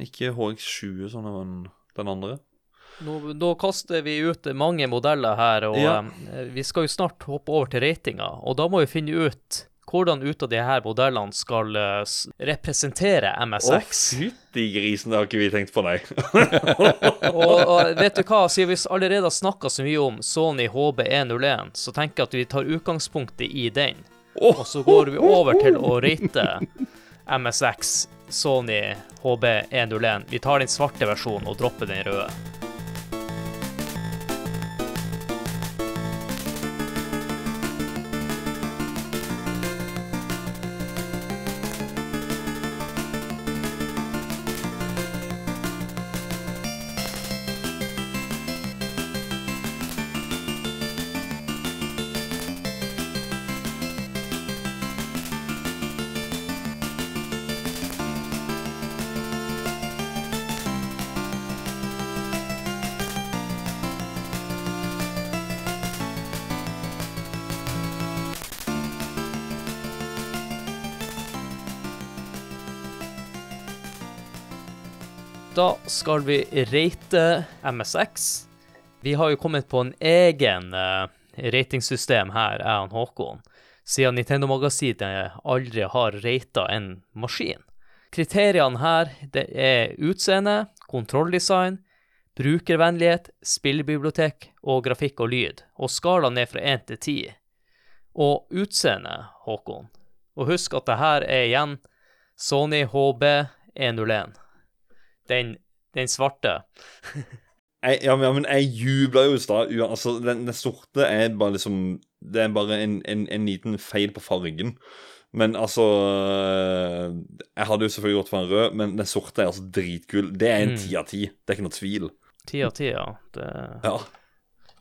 ikke HX20 som var den andre. Nå, nå, kaster vi ut mange modeller her, og ja. um, vi skal jo snart hoppe over til ratinga. Og da må vi finne ut hvordan ut av de her modellene skal uh, representere MSX. Å, fytti grisen, det har ikke vi tenkt på, nei. [LAUGHS] [LAUGHS] og, og, vet du hva, siden vi allerede har snakka så mye om Sony HB101, så tenker jeg at vi tar utgangspunktet i den. Og så går vi over til å rate MSX Sony HB101. Vi tar den svarte versjonen og dropper den røde. Da skal vi rate MSX. Vi har jo kommet på en egen uh, ratingsystem her, jeg og Håkon, siden Nintendo-magasinet aldri har rata en maskin. Kriteriene her det er utseende, kontrolldesign, brukervennlighet, spillebibliotek og grafikk og lyd, og skala ned fra 1 til 10. Og utseende, Håkon. Og husk at det her er igjen Sony HB 101 den, den svarte. jeg, ja, men, jeg jubla jo i stad. Altså, den, den, sorte er bare liksom Det er bare en, en, en, liten feil på fargen. Men altså Jeg hadde jo selvfølgelig gått for en rød, men den sorte er altså dritkul. Det er en mm. ti av ti. Det er ikke noe tvil. Ti av ti, ja. Det... ja.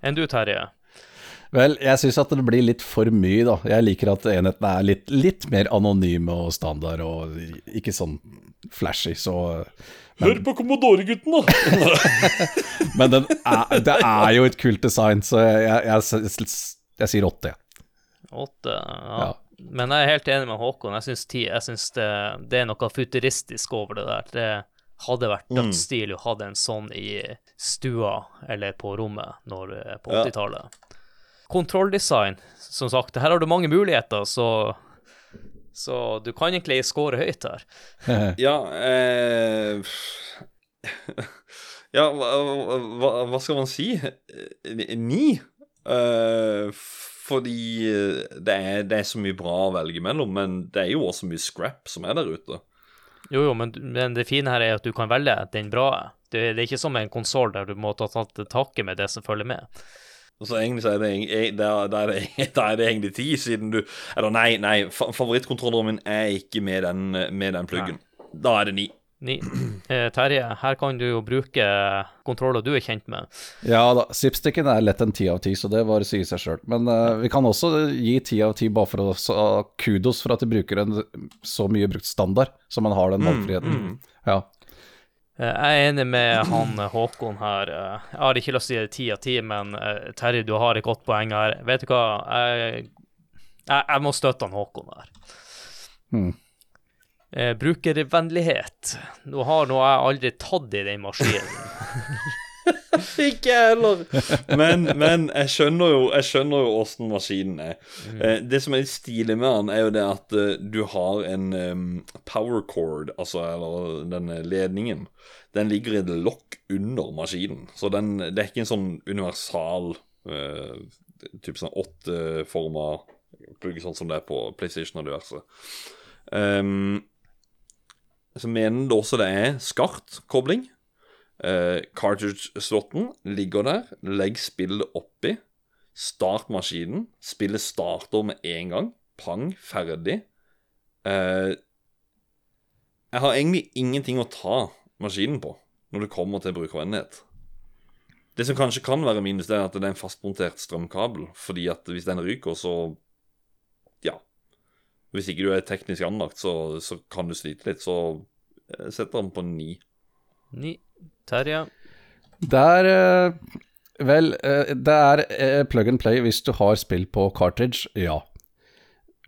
Enn du, Terje? Vel, jeg syns at det blir litt for mye, da. Jeg liker at enhetene er litt, litt mer anonyme og standard, og ikke sånn flashy, så Hør på Commodore-gutten, da! [LAUGHS] men er, det er jo et kult design, så jeg, jeg, jeg, jeg sier åtte. Åtte, ja. ja. Men jeg er helt enig med Håkon. Jeg syns. Jeg syns det, det, er noe futuristisk over det der. Det hadde vært mm. dødsstilig å ha en sånn i stua eller på rommet når, på 80-tallet. Ja. Kontrolldesign, som sagt, her har du mange muligheter, så så du kan egentlig score høyt her. [LAUGHS] ja eh, [LAUGHS] Ja, hva, hva, hva, skal man si? Ni? Eh, fordi det er, det er, så mye bra å velge mellom, men det er jo også mye scrap som er der ute. Jo, jo, men, men det fine her er at du kan velge den bra. Det, det er ikke som en konsoll der du må ta tak taket med det som følger med. Så egentlig så er det, det, er det, [LAUGHS] er det egentlig ti, siden du Eller nei, nei, favorittkontrolleren min er ikke med den, med den pluggen. Da er det ni. Ni. Eh, Terje, her kan du jo bruke kontroller du er kjent med. Ja da, zipsticken er lett en ti av ti, så det bare sier seg sjøl. Men eh, vi kan også gi ti av ti bare for å ha kudos for at de bruker en så mye brukt standard, så man har den mm, valgfriheten. Mm, mm. Ja. Eh, jeg er enig med han eh, Håkon her. Eh, jeg har ikke lyst til å si ti av ti, men Terje, du har et godt poeng her. Vet du hva, jeg, jeg, jeg må støtte han Håkon her. Hmm. brukervennlighet. Nå har nå jeg aldri tatt i den maskinen. [LAUGHS] [LAUGHS] ikke heller. Men, men, jeg skjønner jo Jeg skjønner jo åssen maskinen er. Mm. det som er litt stilig med den, er jo det at du har en um, power cord, altså eller denne ledningen den ligger i et lokk under maskinen. Så den, det er ikke en sånn universal uh, type sånn åtteforma plugg, sånn som det er på PlayStation og diverse. Um, så mener det også det er SCART-kobling. Uh, Cartridge-slotten ligger der. Legg spillet oppi. Start maskinen. Spillet starter med en gang. Pang, ferdig. Uh, jeg har egentlig ingenting å ta maskinen på når det kommer til brukervennlighet. Det som kanskje kan være minus, det er at det er en fastmontert strømkabel. Fordi at hvis den ryker, så Ja. Hvis ikke du er teknisk anlagt, så, så kan du slite litt. Så jeg setter den på ni. Ni. Terje? Der eh, Vel, eh, det er eh, plug and play hvis du har spill på cartridge, ja.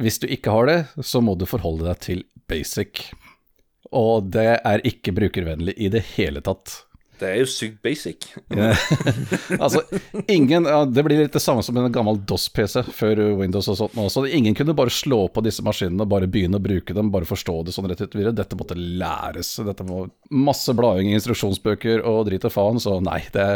Hvis du ikke har det, så må du forholde deg til basic og det er ikke brukervennlig i det hele tatt. Det er jo sykt basic. [LAUGHS] altså, ingen Det blir litt det samme som en gammel DOS-PC før Windows og sånt også. Ingen kunne bare slå på disse maskinene og bare begynne å bruke dem, bare forstå det sånn rett ut videre. Dette måtte læres. Dette må Masse blading i instruksjonsbøker og drit og faen, så nei, det,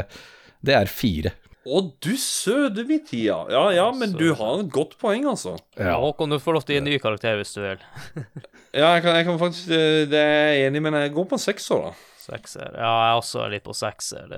det er fire. Å, du søde tida. Ja ja, men så. du har et godt poeng, altså. Ja. Håkon, du får lov til å gi en ny karakter hvis du vil. ja, jeg kan, jeg kan, faktisk eh, Det er jeg enig, men jeg går på en sekser, da. Sekser. Ja, jeg er også litt på sekser.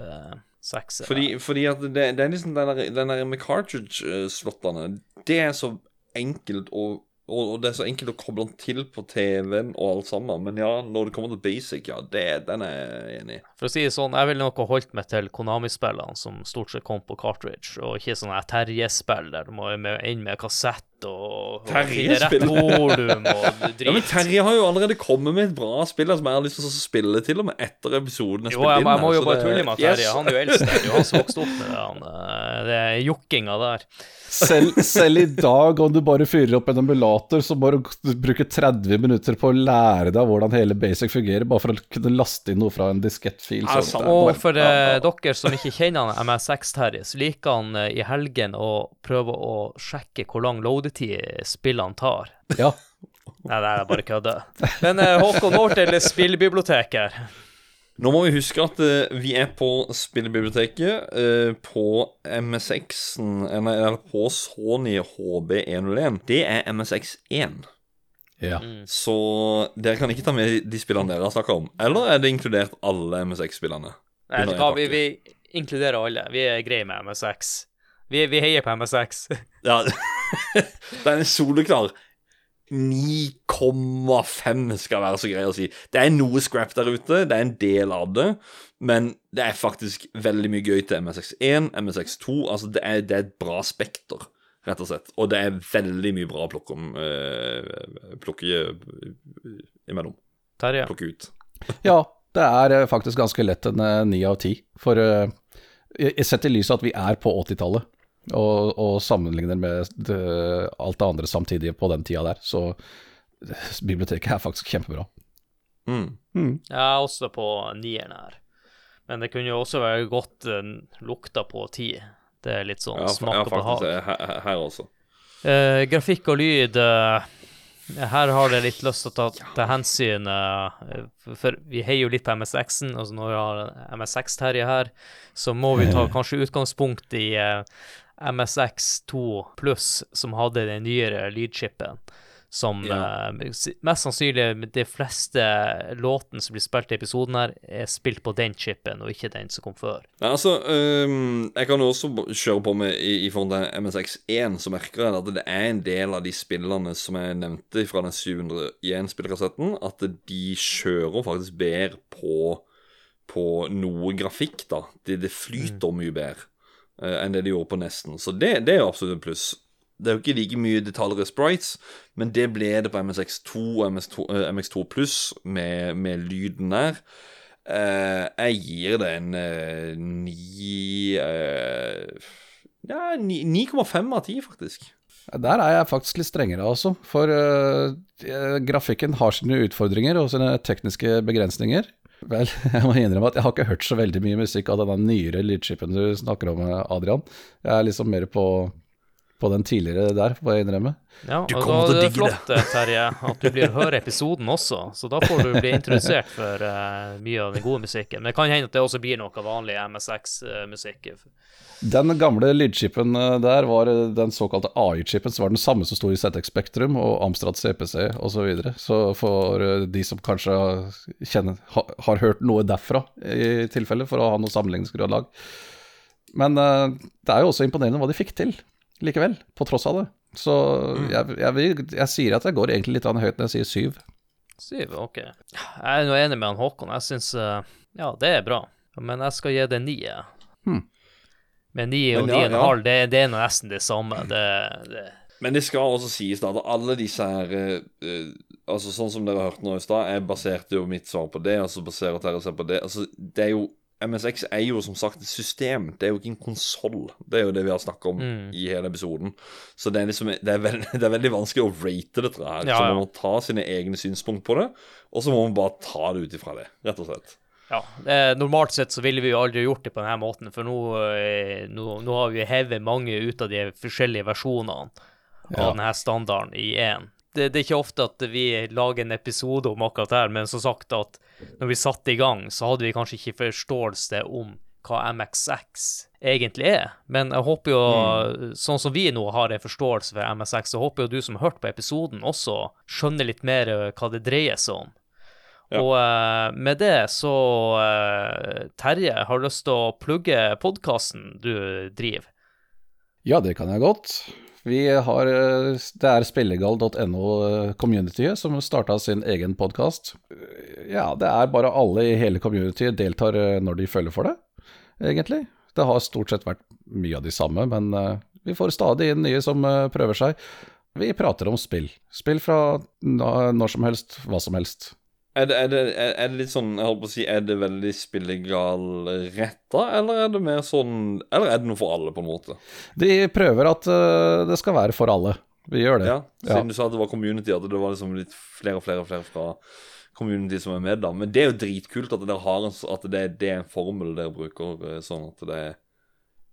Sekser. Fordi, fordi at det, det, er liksom den der, den der med cartridge-slottene Det er så enkelt og, og, det er så enkelt å koble den til på TV-en og alt sammen. Men ja, når det kommer til basic, ja, det, den er jeg enig i. For å si det sånn, jeg ville nok ha holdt meg til Konami-spillene som stort sett kom på cartridge, og ikke sånne Terje-spill der du må inn med kassett og, og Terje spiller. volum og [LAUGHS] drit. Ja, men Terje har jo allerede kommet med et bra spill som jeg har lyst til å spille til og med etter episoden er spilt jeg, Jo, jeg må jo bare tulle med. Terje. Han er jo eldst der. Er jo han som vokste opp med det, han, [LAUGHS] eh, det er jokkinga der. Selv, selv i dag, om du bare fyrer opp en ambulator, så må du bruke 30 minutter på å lære deg hvordan hele Basic fungerer, bare for å kunne laste inn noe fra en diskettfil. Ja, Så sant. det er Og for eh, dere som ikke kjenner han MSX-Terje, så liker han eh, i helgen å prøve å sjekke hvor lang loadetid spillene tar. Ja. Nei, det er bare kødde. Men eh, Håkon, over eller spillbibliotek her. Nå må vi huske at uh, vi er på spillebiblioteket uh, på MSX-en, eller, på Sony HB101. Det er MSX1. ja. Så dere kan ikke ta med de spillene dere har snakka om. Eller er det inkludert alle MSX-spillene? Nei, en vi, vi inkluderer alle. Vi er greie med MSX. Vi, vi heier på MSX. Ja, [LAUGHS] [LAUGHS] det er en soleklar 9,5 skal være så grei å si. Det er noe scrap der ute, det er en del av det, men det er faktisk veldig mye gøy til MSX1, MSX2. Altså, det er, det er et bra spekter, rett og slett. Og det er veldig mye bra å plukke om øh, Plukke eh, imellom. Terje. Plukke ut. [LAUGHS] ja, det er eh, faktisk ganske lett en ni av ti. For øh, jeg jeg setter i lys av at vi er på 80-tallet, og, og sammenligner med det, alt det andre samtidig på den tida der, så eh, biblioteket er faktisk kjempebra. Mm. Jeg er også på nieren her. Men det kunne jo også være godt uh, lukta på ti. Det er litt sånn Ja, smak ja, og behag. faktisk. Her, her- også. Uh, grafikk og lyd uh, Her har jeg litt lyst til å ta, til hensyn eh, for, vi heier jo litt på MSX-en. Altså når vi har MSX-Terje her, så må vi ta kanskje utgangspunkt i eh, MSX2 pluss, som hadde den nyere lydchipen. Som Ja. uh, mest sannsynlig de fleste låtene som blir spilt i episoden her, er spilt på den chipen, og ikke den som kom før. Nei, altså, um, Jeg kan jo også kjøre på med i, i forhold til MSX1, så merker jeg at det er en del av de spillene som jeg nevnte fra den 701-spillkassetten, at de kjører faktisk bedre på, på noe grafikk, da. Det, det flyter mye bedre enn det de gjorde på Nesten. Så det, det er jo absolutt et pluss. Det er jo ikke like mye detaljer i sprites, men det ble det på MSX2 og MS2, eh, MX2 pluss med, med lyden der. Eh, jeg gir det en eh, ni eh, Ja, 9,5 av 10, faktisk. Der er jeg faktisk litt strengere, altså. For eh, grafikken har sine utfordringer og sine tekniske begrensninger. Vel, [LAUGHS] jeg må innrømme at jeg har ikke hørt så veldig mye musikk av denne nyere lydskipen du snakker om, Adrian. Jeg er liksom mer på, på den tidligere der, får jeg innrømme. Ja, Du og da er det flott, eh, Terje, at du blir høre episoden også. Så da får du bli introdusert for uh, mye av den gode musikken. Men det kan hende at det også blir noe vanlig MSX-musikk. Den gamle lydskipen øh, der var den såkalte AI-chipen, som var den samme som sto i ZX Spektrum og Amstrad CPC osv. Så, videre. så for de som kanskje kjenner, har, har hørt noe derfra, i tilfelle, for å ha noe sammenligningsgrunnlag. Men uh, det er jo også imponerende hva de fikk til likevel, på tross av det. Så jeg, jeg, vil- jeg sier at jeg går egentlig litt høyt når jeg sier syv. Syv, ok. Jeg er nå enig med han Håkon. Jeg syns Ja, det er bra. Men jeg skal gi det ni. Hmm. Men ni og ni og en halv, det, det er nå nesten det samme. Det, det. Men det skal også sies da at alle disse her eh, eh, Altså Sånn som dere har hørt nå i stad, jeg baserte jo mitt svar på det, og så baserer dere seg på det. Altså Det er jo MSX er jo som sagt et system, det er jo ikke en konsoll. Det er jo det vi har snakka om Mm. i hele episoden. Så det er liksom Det er, veldig, [LAUGHS] det er veldig vanskelig å rate dette her. Ja, Så man må ta sine egne synspunkt på det, og så må man bare ta det ut ifra det, rett og slett. Ja, eh, Normalt sett så ville vi jo aldri gjort det på denne måten, for nå, eh, nå, nå har vi hevet mange ut av de forskjellige versjonene Ja. av denne standarden i én. Det, det er ikke ofte at vi lager en episode om akkurat det her, men som sagt at når vi satte i gang, så hadde vi kanskje ikke forståelse om hva MXX egentlig er. Men jeg håper jo, sånn som vi nå har en forståelse for MSX, så håper jo du som har hørt på episoden også skjønner litt mer eh, hva det dreier seg om. Ja. Og uh, med det så uh, Terje, har lyst til å plugge podkasten du driver? Ja, det kan jeg godt. Vi har, eh, Det er spillegal.no Community communityet som starta sin egen podkast. Ja, det er bare alle i hele communityet deltar eh, når de føler for det, egentlig. Det har stort sett vært mye av de samme, men eh, vi får stadig inn nye som eh, prøver seg. Vi prater om spill. Spill fra når som helst, hva som helst. Er det, er, det, er det, litt sånn, jeg holdt på å si, er det veldig spillegal-retta, eller er det mer sånn Eller er det noe for alle, på en måte? De prøver at uh, det skal være for alle. Vi gjør det. Ja, Siden ja. du sa at det var community, at det var liksom litt flere og flere flere fra community som er med, da. Men det er jo dritkult at, dere har en, at det, det, er en formel dere bruker, eh, sånn at det er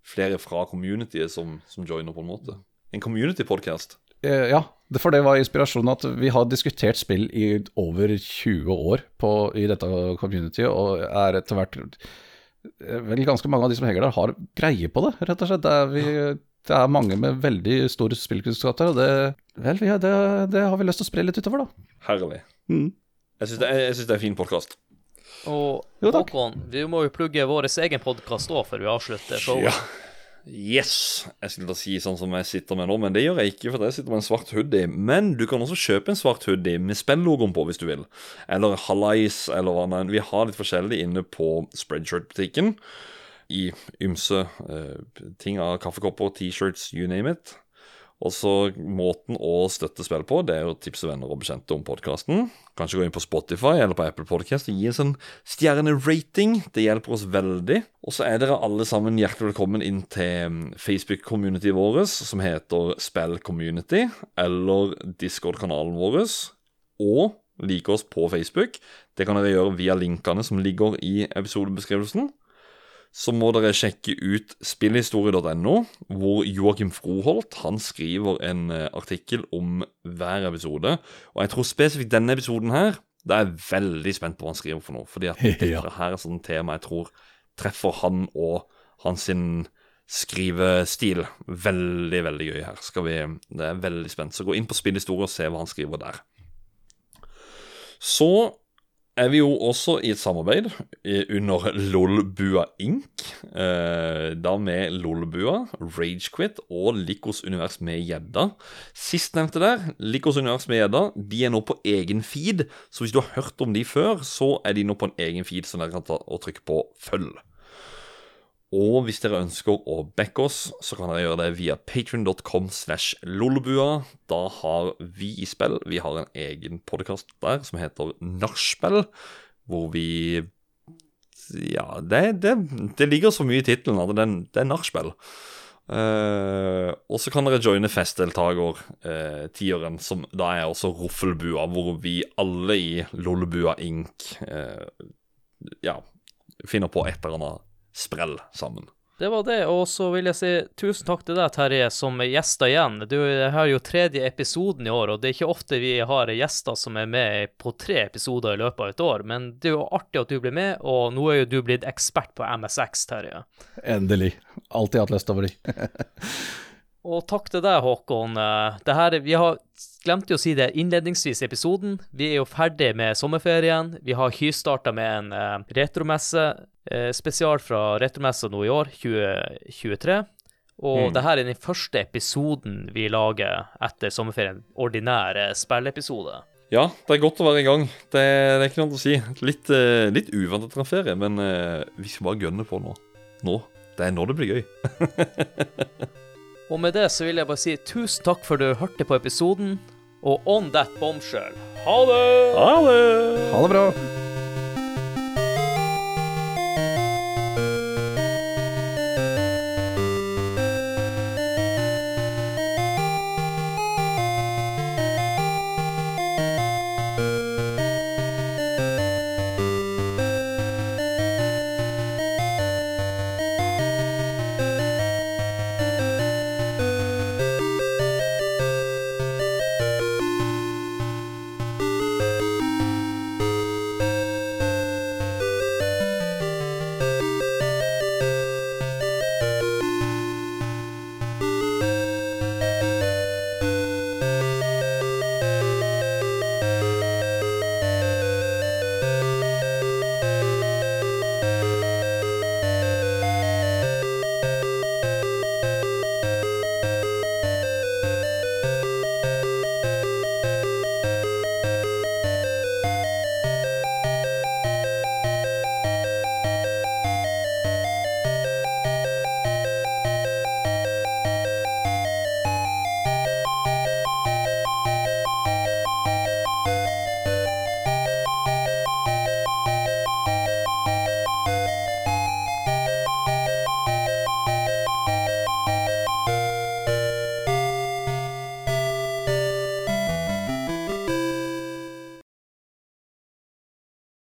flere fra communityet som, som joiner, på en måte. En community-podkast. Eh, ja, for det var inspirasjonen at vi har diskutert spill i over 20 år på, i dette communityet, og er etter hvert eh, Vel, ganske mange av de som henger der, har greie på det, rett og slett. Det er, vi, det er mange med veldig stor spillkunnskap der, og det, vel, ja, det, det, har vi lyst til å spre litt utover, da. Herlig. Mm. Jeg syns det, det, er en fin podkast. Og Håkon, vi må jo plugge vår egen podkast òg før vi avslutter showet. Ja. Yes! Jeg skulle da si sånn som jeg sitter med nå, men det gjør jeg ikke, for jeg sitter med en svart hoodie. Men du kan også kjøpe en svart hoodie med spellogoen på, hvis du vil. Eller Hallais, eller hva annet. Vi har litt forskjellig inne på Spreadshirt-butikken. I ymse uh, ting av kaffekopper, T-shirts, you name it. Og så Måten å støtte spill på, det er å tipse venner og bekjente om podkasten. Kanskje gå inn på Spotify eller på Apple Podcast og gi en sånn stjernerating. Det hjelper oss veldig. Og så er dere alle sammen hjertelig velkommen inn til mm, Facebook-communityet vårt, som heter Spill Community, eller Discord-kanalen vår. Og like oss på Facebook. Det kan dere gjøre via linkene som ligger i episodebeskrivelsen så må dere sjekke ut spillhistorie.no, hvor Joakim Froholt han skriver en eh, artikkel om hver episode. Og jeg tror spesifikt denne episoden her Da er jeg veldig spent på hva han skriver for noe. Fordi at [LAUGHS] dette ja. her er sånn tema jeg tror treffer han og hans skrivestil veldig, veldig gøy her. Skal vi, det er veldig spent. Så gå inn på spillhistorie og se hva han skriver der. Så er vi jo også i et samarbeid under Lolbua Inc. Eh, da med Lolbua, Ragequit og Likos univers med gjedda. Sistnevnte der, Likos univers med gjedda, de er nå på egen feed. Så hvis du har hørt om de før, så er de nå på en egen feed som dere kan ta og trykke på følg. Og hvis dere ønsker å backe oss, så kan dere gjøre det via patrion.com slash lolbua. Da har vi i spill Vi har en egen podkast der som heter Nachspiel, hvor vi Ja, det, det, det, ligger så mye i tittelen at det, det er nachspiel. Uh, og så kan dere joine festdeltaker, uh, som da er også Roffelbua, hvor vi alle i Lollbua Inc. Uh, ja, finner på et eller annet sprell sammen. Det var det, og så vil jeg si tusen takk til deg, Terje, som gjester igjen. Du har jo tredje episoden i år, og det er ikke ofte vi har gjester som er med på tre episoder i løpet av et år, men det er jo artig at du blir med, og nå er jo du blitt ekspert på MSX, Terje. Endelig. Alltid hatt lyst til å bli. [LAUGHS] Og takk til deg, Håkon. Eh, det her, vi har glemte å si det innledningsvis i episoden. Vi er jo ferdig med sommerferien. Vi har hystarta med en uh, retromesse uh, spesial fra retromessa nå i år, 2023. Og mm. det her er den første episoden vi lager etter sommerferien. Ordinær spilleepisode. Ja, det er godt å være i gang. Det, det er ikke noe å si. Litt, litt uvant etter en ferie, men vi skal bare gønne på nå. Nå. Det er nå det blir gøy. [LAUGHS] Og med det så vil jeg bare si tusen takk for at du hørte på episoden. Og on that bombshell, ha det! Ha det! Ha det bra.